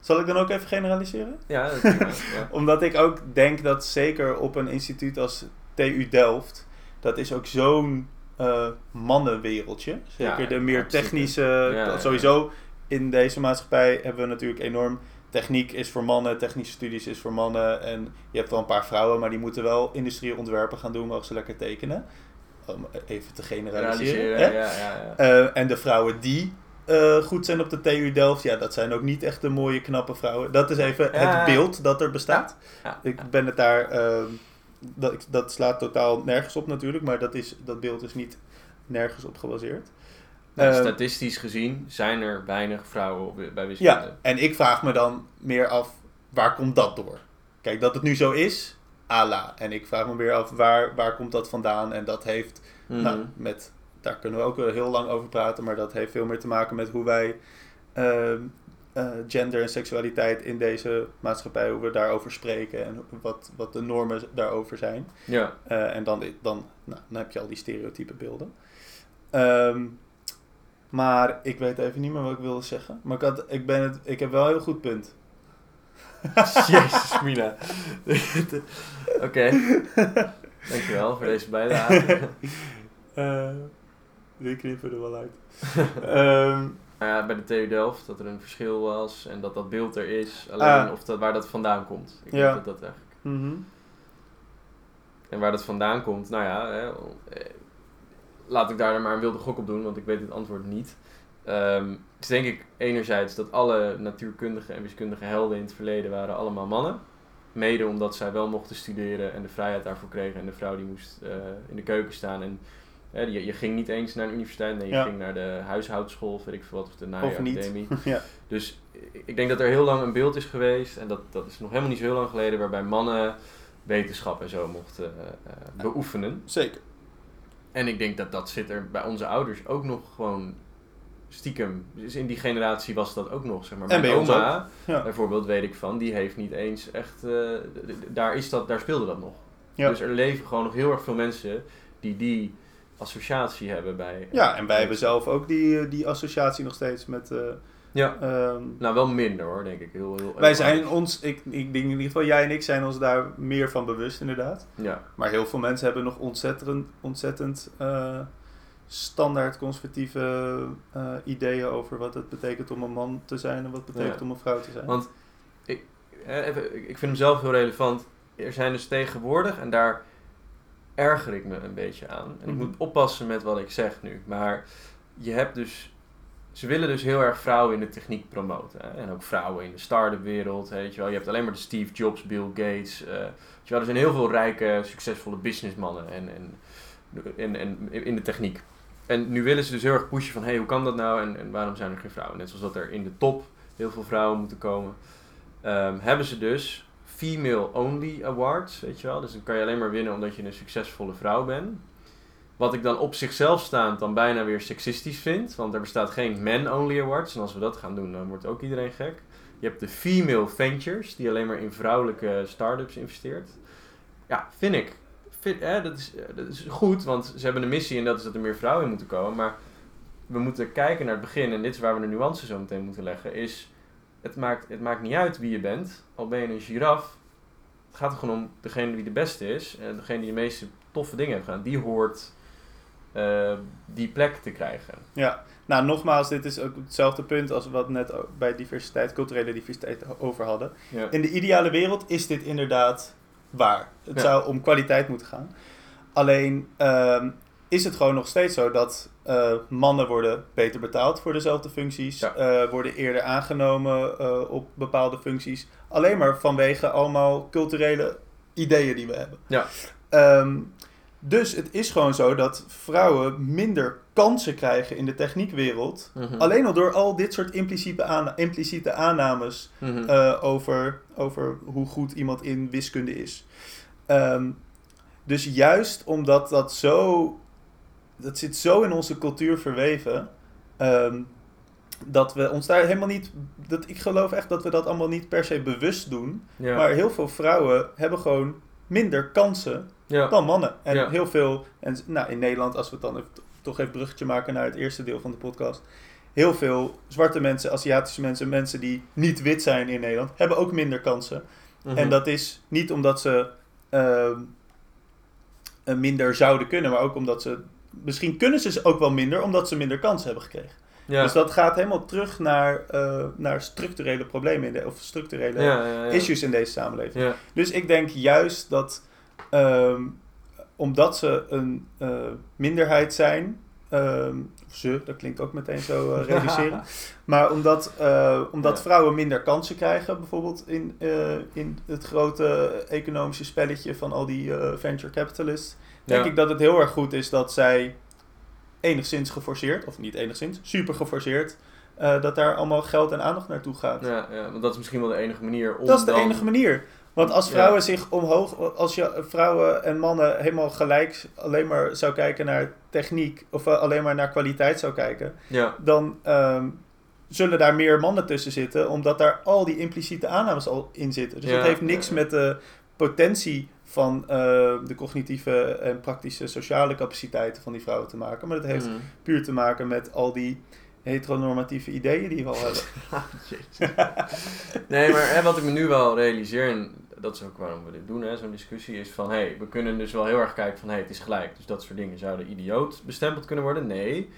Zal ik dan ook even generaliseren? ja dat is prima. Ja. Omdat ik ook denk dat zeker op een instituut als TU Delft, dat is ook zo'n eh, mannenwereldje. Zeker Ja, de meer technische, Ja, sowieso in deze maatschappij hebben we natuurlijk enorm, techniek is voor mannen, technische studies is voor mannen. En je hebt wel een paar vrouwen, maar die moeten wel industrieel ontwerpen gaan doen, mogen ze lekker tekenen. Om even te generaliseren. Realiseren, hè? ja, ja, ja. Eh, en de vrouwen die eh, goed zijn op de TU Delft, ja, dat zijn ook niet echt de mooie, knappe vrouwen. Dat is even Ja. het beeld dat er bestaat. Ja, Ik ben het daar, ehm, dat, dat slaat totaal nergens op natuurlijk, maar dat, is, dat beeld is niet nergens op gebaseerd. Nou, Ehm, statistisch gezien zijn er weinig vrouwen op, bij wiskunde. ja, en ik vraag me dan meer af, waar komt dat door? Kijk, dat het nu zo is, ala. En ik vraag me weer af, waar, waar komt dat vandaan? En dat heeft Mhm. Nou, met, daar kunnen we ook heel lang over praten, maar dat heeft veel meer te maken met hoe wij ehm, eh, gender en seksualiteit in deze maatschappij, hoe we daarover spreken en wat, wat de normen daarover zijn. ja. Eh, en dan, dan, nou, dan heb je al die stereotype beelden. Ehm, maar ik weet even niet meer wat ik wilde zeggen. Maar ik, had, ik, ben het, ik heb wel een heel goed punt. Jezus, Mina. Oké. Dankjewel voor deze bijdrage. Eh die knippen er wel uit. Nou ja, bij de TU Delft dat er een verschil was en dat dat beeld er is. Alleen Ah. of dat, waar dat vandaan komt. Ik Ja. denk dat dat eigenlijk... mhm. En waar dat vandaan komt, nou ja, hè, eh, laat ik daar maar een wilde gok op doen, want ik weet het antwoord niet. Ehm het is denk ik enerzijds dat alle natuurkundige en wiskundige helden in het verleden waren allemaal mannen. Mede omdat zij wel mochten studeren en de vrijheid daarvoor kregen. En de vrouw die moest eh, in de keuken staan. En je, je ging niet eens naar een universiteit, nee, je Ja. ging naar de huishoudschool, weet ik veel wat, of de naaiacademie. ja. Dus ik denk dat er heel lang een beeld is geweest, en dat, dat is nog helemaal niet zo heel lang geleden, waarbij mannen wetenschap en zo mochten eh, eh, beoefenen. Zeker. En ik denk dat dat zit er bij onze ouders ook nog gewoon stiekem. Dus in die generatie was dat ook nog, zeg maar. En Mijn oma, Ja. bijvoorbeeld, weet ik van, die heeft niet eens echt... eh, daar, is dat, daar speelde dat nog. Ja. Dus er leven gewoon nog heel erg veel mensen die die associatie hebben bij... Ja, en wij hebben zelf ook die, eh, die associatie nog steeds met. eh, Ja, ehm, nou wel minder hoor, denk ik. Heel, heel, wij zijn anders. ons, ik, ik denk in ieder geval jij en ik zijn ons daar meer van bewust, inderdaad. Ja, Maar heel veel mensen hebben nog ontzettend, ontzettend eh, standaard conservatieve eh, ideeën over wat het betekent om een man te zijn en wat het betekent Ja. om een vrouw te zijn. Want ik, eh, even, ik ik vind hem zelf heel relevant. Er zijn dus tegenwoordig, en daar erger ik me een beetje aan. En ik Mhm. moet oppassen met wat ik zeg nu. Maar je hebt dus. Ze willen dus heel erg vrouwen in de techniek promoten. Hè? En ook vrouwen in de start-up wereld. Weet je, wel. je hebt alleen maar de Steve Jobs, Bill Gates. eh, weet je wel. Er zijn heel veel rijke, succesvolle businessmannen en, en, en, en, in de techniek. En nu willen ze dus heel erg pushen van... Hey, hoe kan dat nou en, en waarom zijn er geen vrouwen? Net zoals dat er in de top heel veel vrouwen moeten komen. Ehm, hebben ze dus female only awards, weet je wel. Dus dan kan je alleen maar winnen omdat je een succesvolle vrouw bent. Wat ik dan op zichzelf staand dan bijna weer seksistisch vind. Want er bestaat geen men only awards. En als we dat gaan doen, dan wordt ook iedereen gek. Je hebt de Female Ventures, die alleen maar in vrouwelijke start-ups investeert. Ja, vind ik. Dat, is, eh, dat is goed, want ze hebben een missie en dat is dat er meer vrouwen in moeten komen. Maar we moeten kijken naar het begin, en dit is waar we de nuances zo meteen moeten leggen, is het maakt, het maakt niet uit wie je bent, al ben je een giraf. Het gaat er gewoon om degene die de beste is en degene die de meeste toffe dingen heeft gedaan. Die hoort eh, die plek te krijgen. Ja, nou nogmaals, dit is ook hetzelfde punt als wat we net bij diversiteit, culturele diversiteit over hadden. Ja. In de ideale wereld is dit inderdaad waar. Het Ja. zou om kwaliteit moeten gaan. Alleen ehm, is het gewoon nog steeds zo dat eh, mannen worden beter betaald voor dezelfde functies, Ja. eh, worden eerder aangenomen eh, op bepaalde functies, alleen maar vanwege allemaal culturele ideeën die we hebben. Ja. Ehm, dus het is gewoon zo dat vrouwen minder kansen krijgen in de techniekwereld. Mhm. Alleen al door al dit soort impliciete, aana- impliciete aannames Mhm. over, over hoe goed iemand in wiskunde is. Ehm, dus juist omdat dat zo. Dat zit zo in onze cultuur verweven. ehm, dat we ons daar helemaal niet. Dat, ik geloof echt dat we dat allemaal niet per se bewust doen. ja. Maar heel veel vrouwen hebben gewoon minder kansen ja. dan mannen. En Ja. heel veel. En nou, in Nederland, als we het dan even, toch even bruggetje maken naar het eerste deel van de podcast. Heel veel zwarte mensen, Aziatische mensen, mensen die niet wit zijn in Nederland, hebben ook minder kansen. Mhm. En dat is niet omdat ze eh, minder zouden kunnen, maar ook omdat ze. Misschien kunnen ze ook wel minder, omdat ze minder kansen hebben gekregen. ja. Dus dat gaat helemaal terug naar, eh, naar structurele problemen in de, of structurele ja, ja, ja. issues in deze samenleving. Ja. Dus ik denk juist dat ehm, omdat ze een eh, minderheid zijn, ehm, ze, dat klinkt ook meteen zo eh, reduceren, maar omdat, omdat vrouwen minder kansen krijgen, bijvoorbeeld in, in het grote economische spelletje van al die venture capitalists, denk Ja. ik dat het heel erg goed is dat zij enigszins geforceerd, of niet enigszins, super geforceerd, eh, dat daar allemaal geld en aandacht naartoe gaat. Ja, ja, want dat is misschien wel de enige manier om Dat is de dan- enige manier. Want als Ja. vrouwen zich omhoog, als je vrouwen en mannen helemaal gelijk alleen maar zou kijken naar techniek, of eh, alleen maar naar kwaliteit zou kijken, Ja, dan ehm, zullen daar meer mannen tussen zitten, omdat daar al die impliciete aannames al in zitten. Dus Ja, dat heeft niks met de potentie van eh, de cognitieve en praktische sociale capaciteiten van die vrouwen te maken, maar dat heeft Mhm. puur te maken met al die heteronormatieve ideeën die we al hebben. Jezus. nee, maar hè, wat ik me nu wel realiseer, en dat is ook waarom we dit doen, hè, zo'n discussie, is van, hé, hey, we kunnen dus wel heel erg kijken van, hé, hey, het is gelijk. Dus dat soort dingen zouden idioot bestempeld kunnen worden? Nee.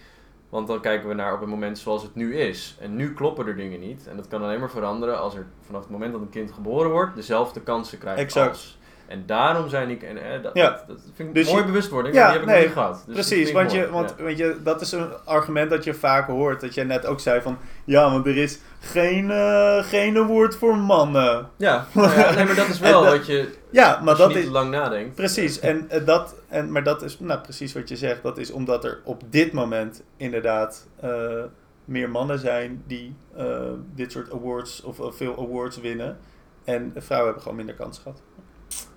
Want dan kijken we naar op het moment zoals het nu is. En nu kloppen er dingen niet. En dat kan alleen maar veranderen als er vanaf het moment dat een kind geboren wordt, dezelfde kansen krijgt Exact. als. En daarom zijn ik, en eh, dat, Ja. dat, dat vind ik Dus je- bewustwording, Ja, die heb ik nee, nog niet gehad. Dus Precies, want, mooi, je, want ja. weet je, dat is een argument dat je vaak hoort. Dat je net ook zei van, ja, want er is geen, eh geen award voor mannen. Ja, nou ja, nee, maar dat is wel dat- wat je, Ja, maar als je dat niet is... lang nadenkt. Precies, en, eh, dat, en, maar dat is nou, precies wat je zegt. Dat is omdat er op dit moment inderdaad meer mannen zijn die dit soort awards of veel awards winnen. En vrouwen hebben gewoon minder kans gehad.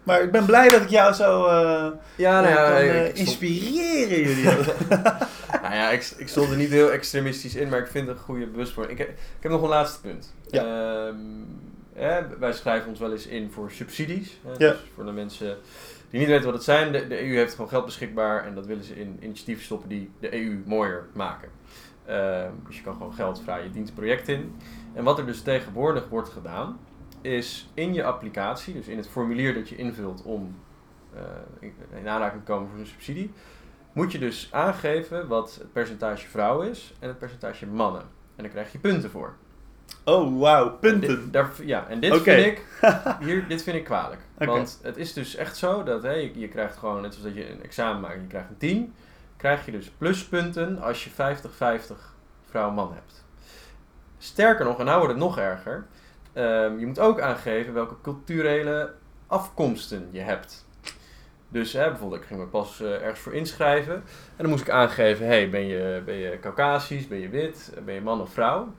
Maar ik ben blij dat ik jou zo eh, Ja, nou kan ja, eh, ik inspireren, jullie. nou ja, ik, ik stond er niet heel extremistisch in, maar ik vind het een goede bewustwording. Ik, heb- ik heb nog een laatste punt. Ja. Ehm, wij schrijven ons wel eens in voor subsidies. Hè. Dus voor de mensen die niet weten wat het zijn. De, de EU heeft gewoon geld beschikbaar en dat willen ze in initiatieven stoppen die de EU mooier maken. Ehm, dus je kan gewoon geld vrij je dient een project in. En wat er dus tegenwoordig wordt gedaan, is in je applicatie, dus in het formulier dat je invult om eh, in in aanraking te komen voor een subsidie, moet je dus aangeven wat het percentage vrouw is en het percentage mannen. En daar krijg je punten voor. Oh, wauw, En punten. dit, daar, ja, en dit vind ik, hier, dit vind ik kwalijk. Want het is dus echt zo dat hè, je, je krijgt gewoon, net zoals dat je een examen maakt, je krijgt een 10, krijg je dus pluspunten als je 50-50 vrouw-man hebt. Sterker nog, en nou wordt het nog erger, ehm, je moet ook aangeven welke culturele afkomsten je hebt. Dus hè, bijvoorbeeld, ik ging me pas eh, ergens voor inschrijven. En dan moest ik aangeven, hey, ben je, ben je Caucasisch, ben je wit, ben je man of vrouw?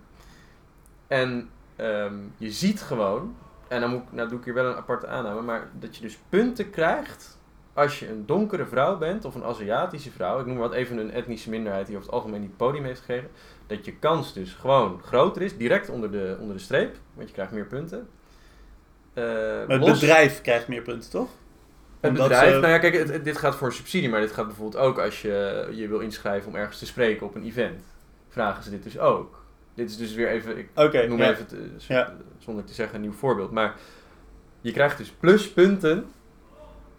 En ehm, je ziet gewoon, en dan moet, nou doe ik hier wel een aparte aanname, maar dat je dus punten krijgt als je een donkere vrouw bent of een Aziatische vrouw, ik noem maar wat even een etnische minderheid die over het algemeen die podium heeft gekregen, dat je kans dus gewoon groter is, direct onder de, onder de streep, want je krijgt meer punten. Eh, Maar het los- bedrijf krijgt meer punten, toch? het Omdat bedrijf, ze- nou ja, kijk, het- het- dit gaat voor een subsidie, maar dit gaat bijvoorbeeld ook als je je wil inschrijven om ergens te spreken op een event. Vragen ze dit dus ook. Dit is dus weer even, ik noem ja. even, het, eh, Ja. zonder te zeggen een nieuw voorbeeld. Maar je krijgt dus pluspunten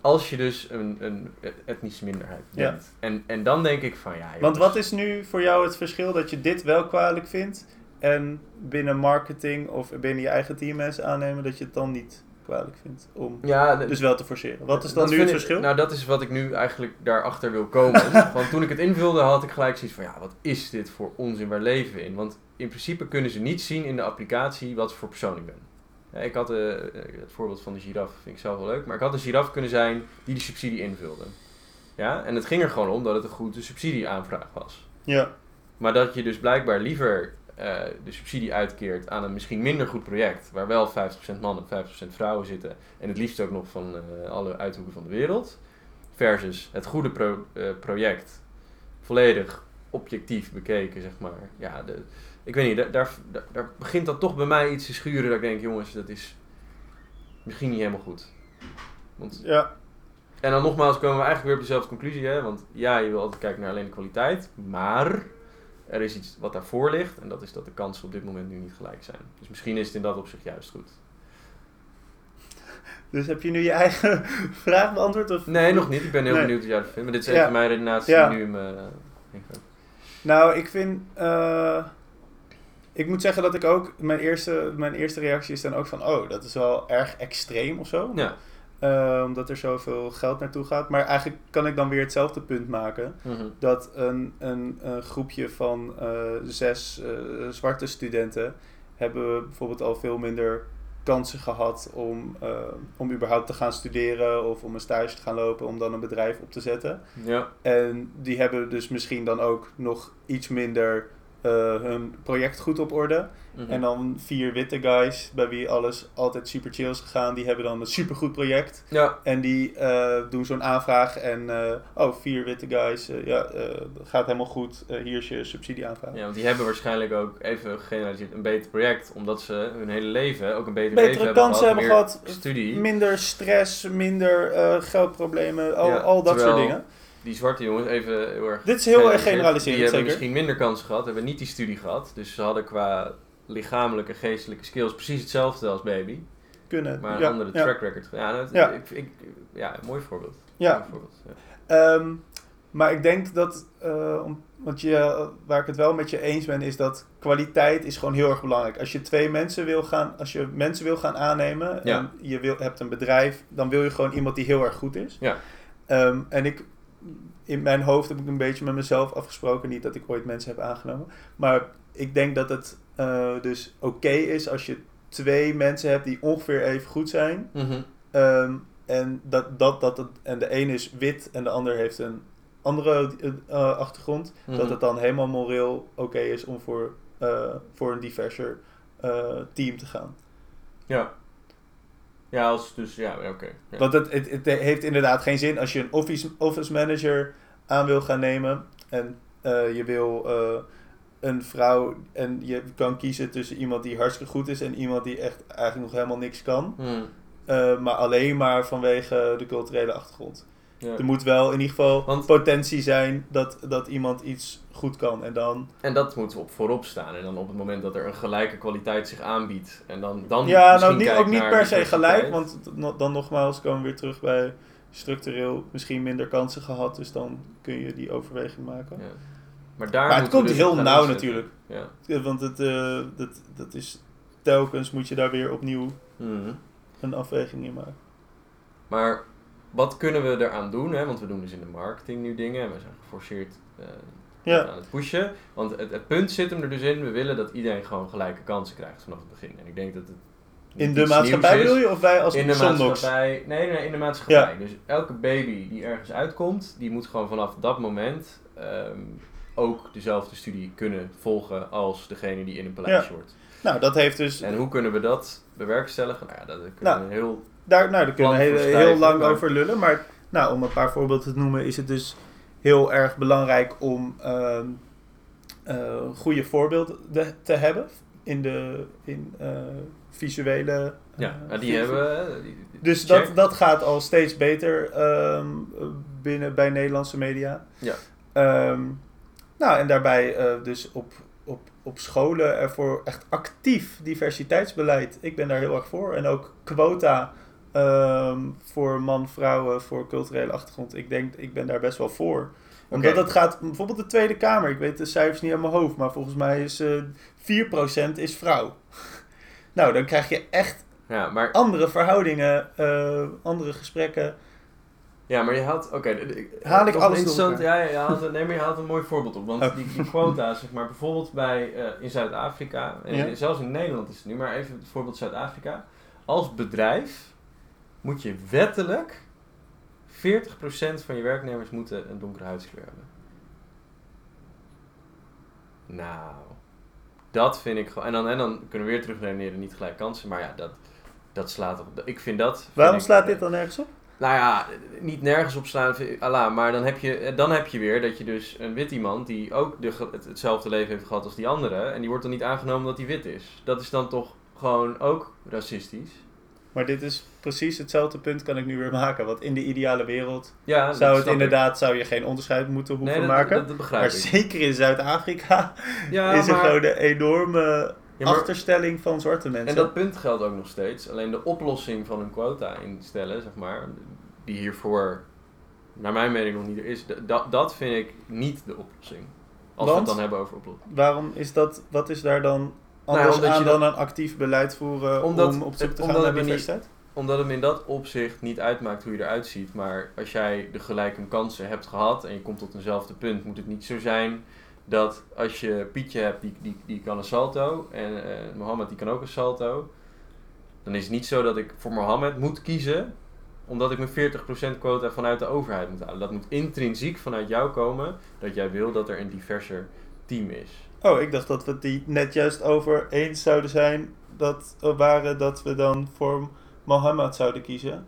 als je dus een, een etnische minderheid Ja. bent. En, en dan denk ik van ja, Want wat is nu voor jou het verschil dat je dit wel kwalijk vindt en binnen marketing of binnen je eigen team mensen aannemen dat je het dan niet kwalijk vindt om Ja, de- dus wel te forceren? Wat is dan nu het ik- verschil? nou, dat is wat ik nu eigenlijk daarachter wil komen. Want toen ik het invulde, had ik gelijk zoiets van... Ja, wat is dit voor onzin? Waar leven we in? Want in principe kunnen ze niet zien in de applicatie wat voor persoon ik ben. Ja, ik had eh, het voorbeeld van de giraf, vind ik zelf wel leuk. Maar ik had een giraf kunnen zijn die die subsidie invulde. Ja, en het ging er gewoon om dat het een goede subsidieaanvraag was. ja, Maar dat je dus blijkbaar liever eh, de subsidie uitkeert aan een misschien minder goed project, waar wel 50% mannen en 50% vrouwen zitten, en het liefst ook nog van eh, alle uithoeken van de wereld, versus het goede pro- eh, project, volledig objectief bekeken, zeg maar. Ja, de, ik weet niet, daar, daar, begint dan toch bij mij iets te schuren dat ik denk, jongens, dat is misschien niet helemaal goed. Want ja, en dan nogmaals komen we eigenlijk weer op dezelfde conclusie, hè? Want ja, je wil altijd kijken naar alleen de kwaliteit, maar er is iets wat daarvoor ligt en dat is dat de kansen op dit moment nu niet gelijk zijn. Dus misschien is het in dat opzicht juist goed. dus heb je nu je eigen vraag beantwoord? Of? Nee, nog niet. Ik ben heel Nee. benieuwd wat jij ervan vindt. Maar dit is Ja. even mijn redenatie Ja. nu in ingaat. Nou, ik vind. eh, ik moet zeggen dat ik ook. Mijn eerste, mijn eerste reactie is dan ook van. Oh, dat is wel erg extreem of zo. Ja. Eh, omdat er zoveel geld naartoe gaat. Maar eigenlijk kan ik dan weer hetzelfde punt maken. Mhm. Dat een, een, een groepje van eh, zes eh, zwarte studenten. hebben bijvoorbeeld al veel minder kansen gehad om, om überhaupt te gaan studeren. of om een stage te gaan lopen. om dan een bedrijf op te zetten. Ja. En die hebben dus misschien dan ook nog iets minder eh, hun project goed op orde. Mhm. En dan vier witte guys, bij wie alles altijd super chill is gegaan, die hebben dan een supergoed project. Ja. En die eh, doen zo'n aanvraag en, eh, oh, vier witte guys, ja, gaat helemaal goed, hier is je subsidieaanvraag. ja, want die hebben waarschijnlijk ook even gegeneraliseerd een beter project, omdat ze hun hele leven ook een beter Betere leven hebben kansen hebben meer gehad, studie. Minder stress, minder geldproblemen, al, Ja, al dat soort dingen. Die zwarte jongens, even heel erg Dit is heel erg generaliseerd, generaliserend, Die hebben zeker. misschien minder kansen gehad, hebben niet die studie gehad. Dus ze hadden qua lichamelijke en geestelijke skills precies hetzelfde als baby. Kunnen. Maar een ja, andere track record. Ja, dat, Ja. Ik, ik, ja, een mooi voorbeeld. Ja. Mooi voorbeeld, ja. Ehm, maar ik denk dat, eh, om, want je, waar ik het wel met je eens ben, is dat kwaliteit is gewoon heel erg belangrijk. Als je twee mensen wil gaan, als je mensen wil gaan aannemen Ja. en je wil, hebt een bedrijf, dan wil je gewoon iemand die heel erg goed is. Ja. Ehm, en ik, in mijn hoofd heb ik een beetje met mezelf afgesproken, niet dat ik ooit mensen heb aangenomen, maar ik denk dat het eh, dus oké is als je twee mensen hebt die ongeveer even goed zijn. Mhm. Ehm, en, dat, dat, dat, het- en de een is wit en de ander heeft een andere eh, achtergrond. Mhm. Dat het dan helemaal moreel oké is om voor, eh, voor een diverser eh, team te gaan. Ja. Ja, als dus, ja, oké. Ja. Want het, het, het heeft inderdaad geen zin als je een office, office manager aan wil gaan nemen. En eh, je wil eh, een vrouw en je kan kiezen tussen iemand die hartstikke goed is en iemand die echt eigenlijk nog helemaal niks kan. Mhm. Eh, maar alleen maar vanwege de culturele achtergrond. Ja. Er moet wel in ieder geval Want- potentie zijn dat, dat iemand iets goed kan. En dan. En dat moet op voorop staan. En dan op het moment dat er een gelijke kwaliteit zich aanbiedt. En dan, dan ja, nou niet, ook niet per se gelijk. Want dan nogmaals komen we weer terug bij structureel misschien minder kansen gehad. Dus dan kun je die overweging maken. Ja. Maar, daar maar het komt dus heel nauw natuurlijk. Ja. Ja, Want het, eh, dat, dat is telkens moet je daar weer opnieuw Mhm. een afweging in maken. Maar wat kunnen we eraan doen? Hè? Want we doen dus in de marketing nu dingen. En we zijn geforceerd eh, Ja. aan het pushen. Want het, het punt zit hem er dus in. We willen dat iedereen gewoon gelijke kansen krijgt vanaf het begin. En ik denk dat het In de maatschappij bedoel je? Of wij als in de maatschappij. Nee, nee, in de maatschappij. Dus elke baby die ergens uitkomt, die moet gewoon vanaf dat moment ehm, ook dezelfde studie kunnen volgen als degene die in een paleis hoort. Nou, dat heeft dus... En hoe kunnen we dat bewerkstelligen? Nou ja, dat kunnen Nou, we heel. Daar, nou, daar kunnen we heel, lang maar- over lullen. Maar Nou, om een paar voorbeelden te noemen, is het dus heel erg belangrijk om ehm, eh, goede voorbeelden te hebben in de in, eh, visuele. Ja, eh, nou, die hebben... die- die- Dus check. dat, dat gaat al steeds beter ehm, binnen bij Nederlandse media. Ja. Ehm, nou, en daarbij dus op, op, op scholen ervoor echt actief diversiteitsbeleid. Ik ben daar heel erg voor. En ook quota ehm, voor man, vrouwen, voor culturele achtergrond. Ik denk, ik ben daar best wel voor. Omdat Oké. het gaat, bijvoorbeeld de Tweede Kamer, ik weet de cijfers niet aan mijn hoofd, maar volgens mij is eh 4% is vrouw. nou, dan krijg je echt Ja, maar andere verhoudingen, eh, andere gesprekken. Ja, maar je haalt... Oké, Haal ik alles interessant- Ja, ja, je haalt, nee, maar je haalt een mooi voorbeeld op. Want Oh. die, die quota, zeg maar, bijvoorbeeld bij, eh, in Zuid-Afrika... En Ja. zelfs in Nederland is het nu, maar even het voorbeeld Zuid-Afrika. Als bedrijf moet je wettelijk... 40% van je werknemers moeten een donkere huidskleur hebben. Nou, dat vind ik gewoon... En dan, en dan kunnen we weer terugredeneren, niet gelijk kansen. Maar ja, dat, dat slaat op... Ik vind dat... vind Waarom ik- slaat dit dan nergens op? nou ja, niet nergens op slaan, Allah, maar dan heb, je, dan heb je weer dat je dus een wit iemand die ook de, ge- het, hetzelfde leven heeft gehad als die andere, en die wordt dan niet aangenomen omdat hij wit is. Dat is dan toch gewoon ook racistisch? Maar dit is precies hetzelfde punt kan ik nu weer maken. Want in de ideale wereld Ja, zou het ik. inderdaad zou je geen onderscheid moeten hoeven nee, dat, maken. Dat, dat begrijp maar ik. zeker in Zuid-Afrika Ja, is er maar- gewoon een enorme ja, maar- achterstelling van zwarte mensen. En dat punt geldt ook nog steeds. Alleen de oplossing van een quota instellen, zeg maar, die hiervoor, naar mijn mening, nog niet er is, dat, dat vind ik niet de oplossing. Als we het dan hebben over oplossing. Waarom is dat, wat is daar dan anders omdat aan je dan dat- een actief beleid voeren Omdat- om op zoek te gaan naar diversiteit? Omdat het in dat opzicht niet uitmaakt hoe je eruit ziet. Maar als jij de gelijke kansen hebt gehad en je komt tot eenzelfde punt, moet het niet zo zijn dat als je Pietje hebt, die, die, die kan een salto. En eh Mohammed die kan ook een salto. Dan is het niet zo dat ik voor Mohammed moet kiezen omdat ik mijn 40% quota vanuit de overheid moet halen. Dat moet intrinsiek vanuit jou komen dat jij wil dat er een diverser team is. Oh, ik dacht dat we het die net juist over eens zouden zijn dat er waren dat we dan voor Mohammed zouden kiezen.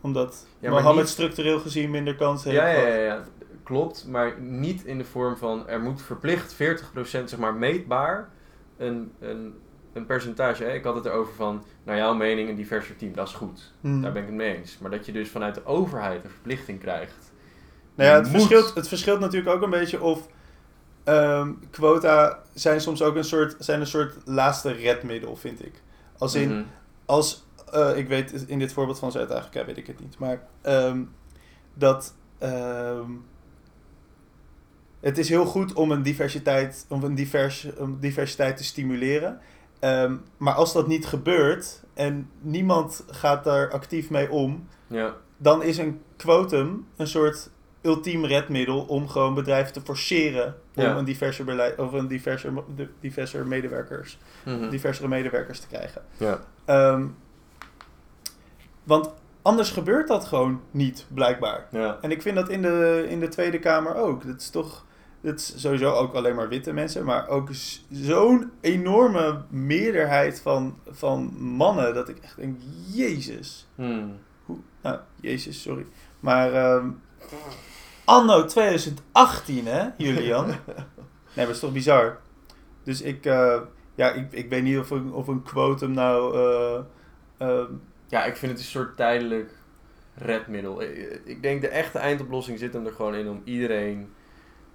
Omdat Ja, Mohammed niet- structureel gezien minder kansen Ja, heeft. ja, ja, ja, klopt. Maar niet in de vorm van er moet verplicht 40% zeg maar meetbaar een, een, een percentage. Hè? Ik had het erover van, naar jouw mening, een diverser team. Dat is goed. Hmm. Daar ben ik het mee eens. Maar dat je dus vanuit de overheid een verplichting krijgt. Nou ja, het moet- verschilt, het verschilt natuurlijk ook een beetje of ehm, quota zijn soms ook een soort, zijn een soort laatste redmiddel, vind ik. Als in, Mhm. als, eh, ik weet in dit voorbeeld van Zuid-Afrika weet ik het niet, maar ehm, dat ehm, het is heel goed om een diversiteit, om een divers, om diversiteit te stimuleren. Maar als dat niet gebeurt en niemand gaat daar actief mee om, Ja, dan is een quotum een soort ultiem redmiddel om gewoon bedrijven te forceren om Ja. een diverser beleid of een diverser, diverser medewerkers, Mhm. diversere medewerkers te krijgen. ja. Ehm, want anders gebeurt dat gewoon niet, blijkbaar. ja. En ik vind dat in de, in de Tweede Kamer ook. Dat is toch. Dat is sowieso ook alleen maar witte mensen, maar ook zo'n enorme meerderheid van, van mannen dat ik echt denk: Jezus. Hmm. Hoe, nou, Jezus, sorry. Maar ehm, anno 2018, hè, Julian? nee, maar dat is toch bizar? Dus ik, eh, ja, ik, ik weet niet of een, of een quotum nou... eh, ehm, Ja, ik vind het een soort tijdelijk redmiddel. Ik ik denk de echte eindoplossing zit hem er gewoon in om iedereen,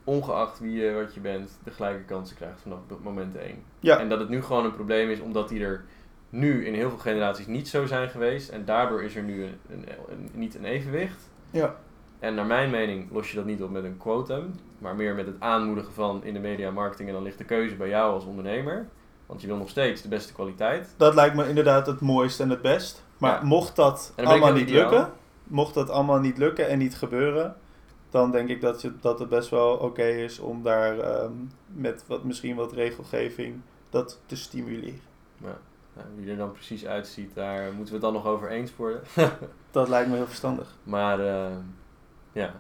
ongeacht wie je, wat je bent, de gelijke kansen krijgt vanaf moment 1. ja, En dat het nu gewoon een probleem is omdat die er nu in heel veel generaties niet zo zijn geweest. En daardoor is er nu een, een, een- niet een evenwicht. ja, En naar mijn mening los je dat niet op met een quotum, maar meer met het aanmoedigen van in de media marketing. En dan ligt de keuze bij jou als ondernemer. Want je wil nog steeds de beste kwaliteit. dat lijkt me inderdaad het mooiste en het best. Maar Ja. mocht dat allemaal niet ideaal. lukken, mocht dat allemaal niet lukken en niet gebeuren, dan denk ik dat, je, dat het best wel oké is om daar ehm, met wat, misschien wat regelgeving dat te stimuleren. Nou, wie er dan precies uitziet, daar moeten we het dan nog over eens worden. Dat lijkt me heel verstandig. Maar eh, ja.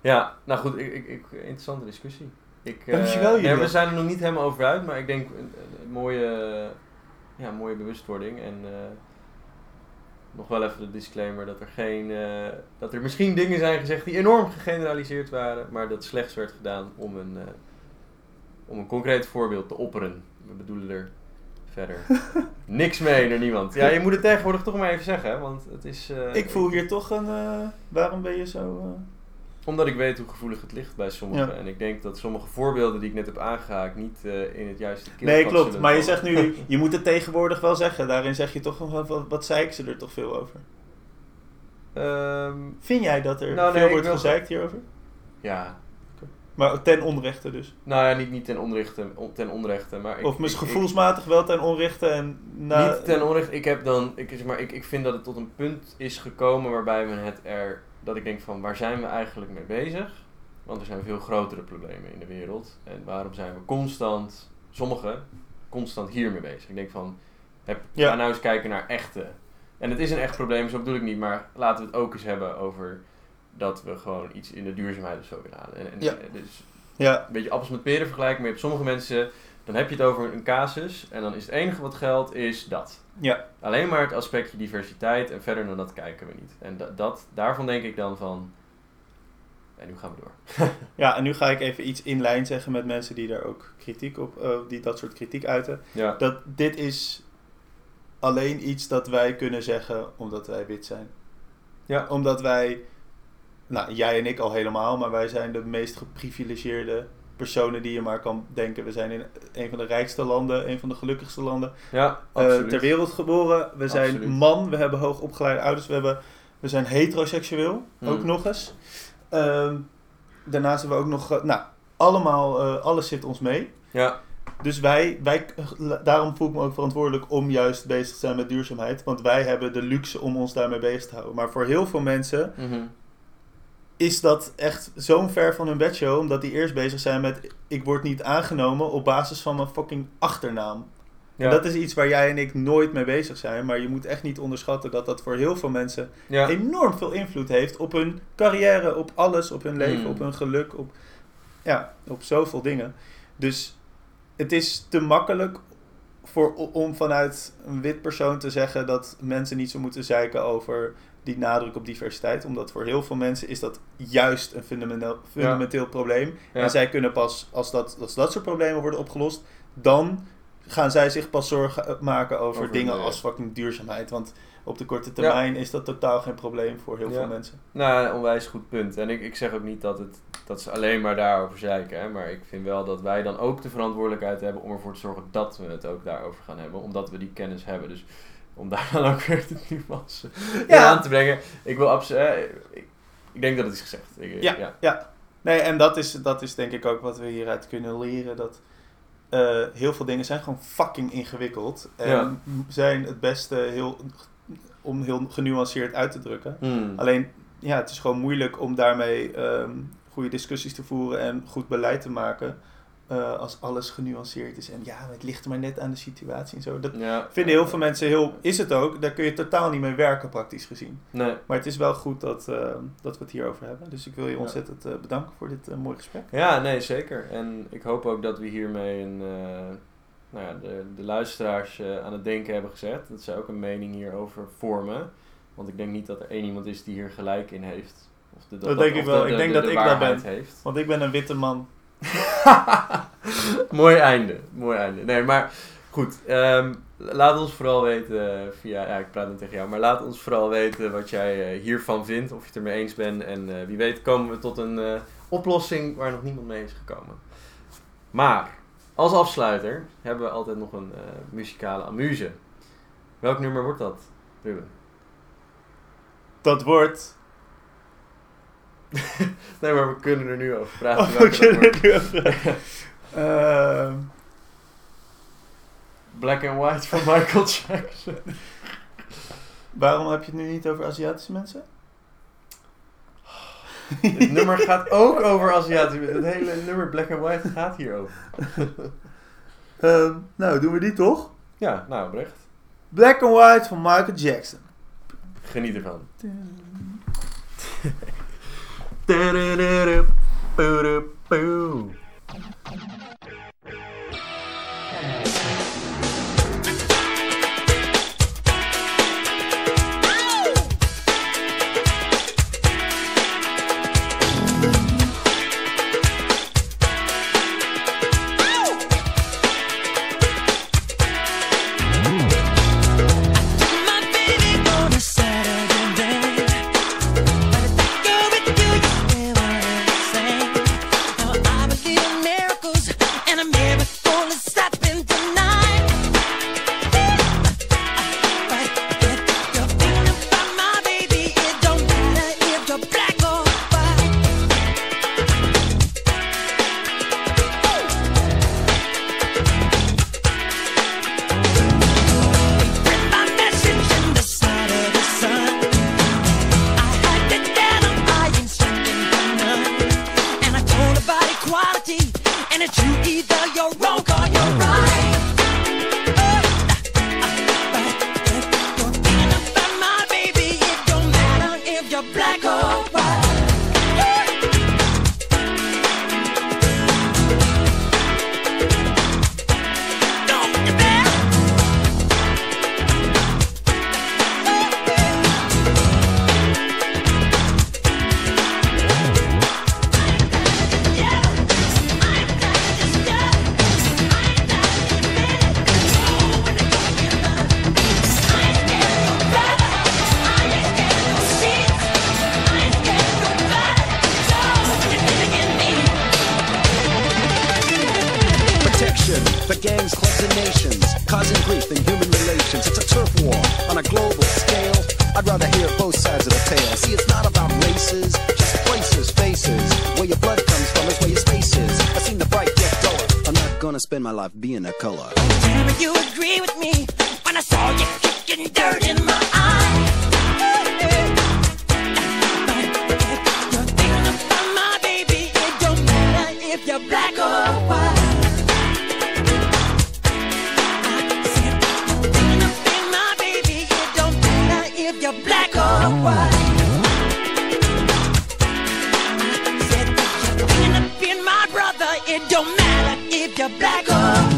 Ja, nou goed, ik, ik, ik, interessante discussie. Ik, eh, Dankjewel, nee. We zijn er nog niet helemaal over uit, maar ik denk een, een mooie, ja, mooie bewustwording. En eh, nog wel even de disclaimer dat er geen. eh, dat er misschien dingen zijn gezegd die enorm gegeneraliseerd waren, maar dat slechts werd gedaan om een, eh, om een concreet voorbeeld te opperen. We bedoelen er verder niks mee naar niemand. Ja, je moet het tegenwoordig toch maar even zeggen, hè, want het is. eh, Ik voel hier toch een... eh, waarom ben je zo... eh, Omdat ik weet hoe gevoelig het ligt bij sommigen. Ja. En ik denk dat sommige voorbeelden die ik net heb aangehaakt niet in het juiste keelgat Nee, klopt. Maar je zegt nu, je moet het tegenwoordig wel zeggen. Daarin zeg je toch wat, wat zeiken ze er toch veel over. Ehm, Vind jij dat er Nou, veel ik wordt gezeikt hierover? ja, Maar ten onrechte dus. nou ja, niet, niet ten onrechte, on- ten onrechte maar ik, of misschien ik- gevoelsmatig wel ten onrechte en na... Niet ten onrechte. Ik heb dan, ik, zeg maar, ik, ik vind dat het tot een punt is gekomen waarbij we het er, dat ik denk van waar zijn we eigenlijk mee bezig? Want er zijn veel grotere problemen in de wereld. En waarom zijn we constant, sommigen, constant hiermee bezig? Ik denk van, heb, Ja. ga nou eens kijken naar echte. En het is een echt probleem, zo bedoel ik niet, maar laten we het ook eens hebben over dat we gewoon iets in de duurzaamheid of zo willen halen. En, en, Ja. dus Ja, een beetje appels met peren vergelijken, maar je hebt sommige mensen, dan heb je het over een casus en dan is het enige wat geldt, is dat. ja, Alleen maar het aspectje diversiteit en verder dan dat kijken we niet. En dat, dat, daarvan denk ik dan van, en nu gaan we door. ja, en nu ga ik even iets in lijn zeggen met mensen die daar ook kritiek op, eh, die dat soort kritiek uiten. Ja, Dat dit is alleen iets dat wij kunnen zeggen omdat wij wit zijn. Ja. Omdat wij, nou jij en ik al helemaal, maar wij zijn de meest geprivilegeerde personen die je maar kan denken. We zijn in een van de rijkste landen, een van de gelukkigste landen ja eh, ter wereld geboren. We zijn Absoluut. man, we hebben hoogopgeleide ouders, we, hebben, we zijn heteroseksueel, Hmm. ook nog eens. Ehm, daarnaast hebben we ook nog, eh, nou, allemaal, eh, alles zit ons mee. Ja, Dus wij, wij, daarom voel ik me ook verantwoordelijk om juist bezig te zijn met duurzaamheid. Want wij hebben de luxe om ons daarmee bezig te houden. Maar voor heel veel mensen mhm. Is dat echt zo'n ver van hun bedshow. Omdat die eerst bezig zijn met, ik word niet aangenomen op basis van mijn fucking achternaam. ja. En dat is iets waar jij en ik nooit mee bezig zijn. Maar je moet echt niet onderschatten dat dat voor heel veel mensen ja. enorm veel invloed heeft op hun carrière, op alles, op hun leven, Mm. op hun geluk, op, ja, op zoveel dingen. Dus het is te makkelijk voor, om vanuit een wit persoon te zeggen dat mensen niet zo moeten zeiken over die nadruk op diversiteit. Omdat voor heel veel mensen is dat juist een fundamenteel, fundamenteel probleem. Ja. En zij kunnen pas, als dat, als dat soort problemen worden opgelost, dan gaan zij zich pas zorgen maken over, Over dingen als fucking duurzaamheid. Want op de korte termijn is dat totaal geen probleem voor heel veel mensen. Nou, een onwijs goed punt. En ik, ik zeg ook niet dat, het, dat ze alleen maar daarover zeiken. Hè? Maar ik vind wel dat wij dan ook de verantwoordelijkheid hebben om ervoor te zorgen dat we het ook daarover gaan hebben. Omdat we die kennis hebben. Dus om daar dan ook weer de nuance Ja. aan te brengen. Ik wil absoluut... Ik, ik denk dat het is gezegd. Ik, Ja. ja. Ja, nee, en dat is, dat is denk ik ook wat we hieruit kunnen leren. Dat eh, heel veel dingen zijn gewoon fucking ingewikkeld. En Ja. zijn het beste heel, om heel genuanceerd uit te drukken. Hmm. Alleen, ja, het is gewoon moeilijk om daarmee ehm, goede discussies te voeren en goed beleid te maken. Eh, als alles genuanceerd is. En ja, het ligt er maar net aan de situatie en zo. Dat Ja. vinden heel veel mensen heel... Is het ook, daar kun je totaal niet mee werken praktisch gezien. Nee. Maar het is wel goed dat, eh, dat we het hierover hebben. Dus ik wil je ontzettend eh, bedanken voor dit mooie gesprek. Ja, nee, zeker. En ik hoop ook dat we hiermee een, nou ja, de, de luisteraars aan het denken hebben gezet. Dat ze ook een mening hierover vormen. Want ik denk niet dat er één iemand is die hier gelijk in heeft. Of de, Dat denk ik wel. de- Ik de- denk de- dat ik dat waarheid ben. Heeft. Want ik ben een witte man. mooi einde, mooi einde. Nee, maar goed. ehm, laat ons vooral weten eh, via, ja, ik praat nu tegen jou, maar laat ons vooral weten wat jij eh, hiervan vindt, of je het ermee eens bent. En eh, wie weet komen we tot een oplossing waar nog niemand mee is gekomen. Maar als afsluiter hebben we altijd nog een muzikale amuse. Welk nummer wordt dat, Ruben? Dat wordt... Nee, maar we kunnen er nu over praten. Oh, we kunnen wordt. nu even... Ehm, Black and White van Michael Jackson. waarom heb je het nu niet over Aziatische mensen? Dit nummer gaat ook over Aziatische Het hele nummer Black and White gaat hierover. Ehm, nou, doen we die toch? Ja, nou, oprecht. Black and White van Michael Jackson. Geniet ervan. Da-da-da-da. Boo-doo-boo. Dividing nations, causing grief in human relations. It's a turf war on a global scale. I'd rather hear both sides of the tale. See, it's not about races, just places, faces. Where your blood comes from is where your space is. I've seen the bright get duller. I'm not gonna spend my life being a color. Me you agree with me when I saw you kicking dirt in my eye. You're thinking about It don't matter if you're black or.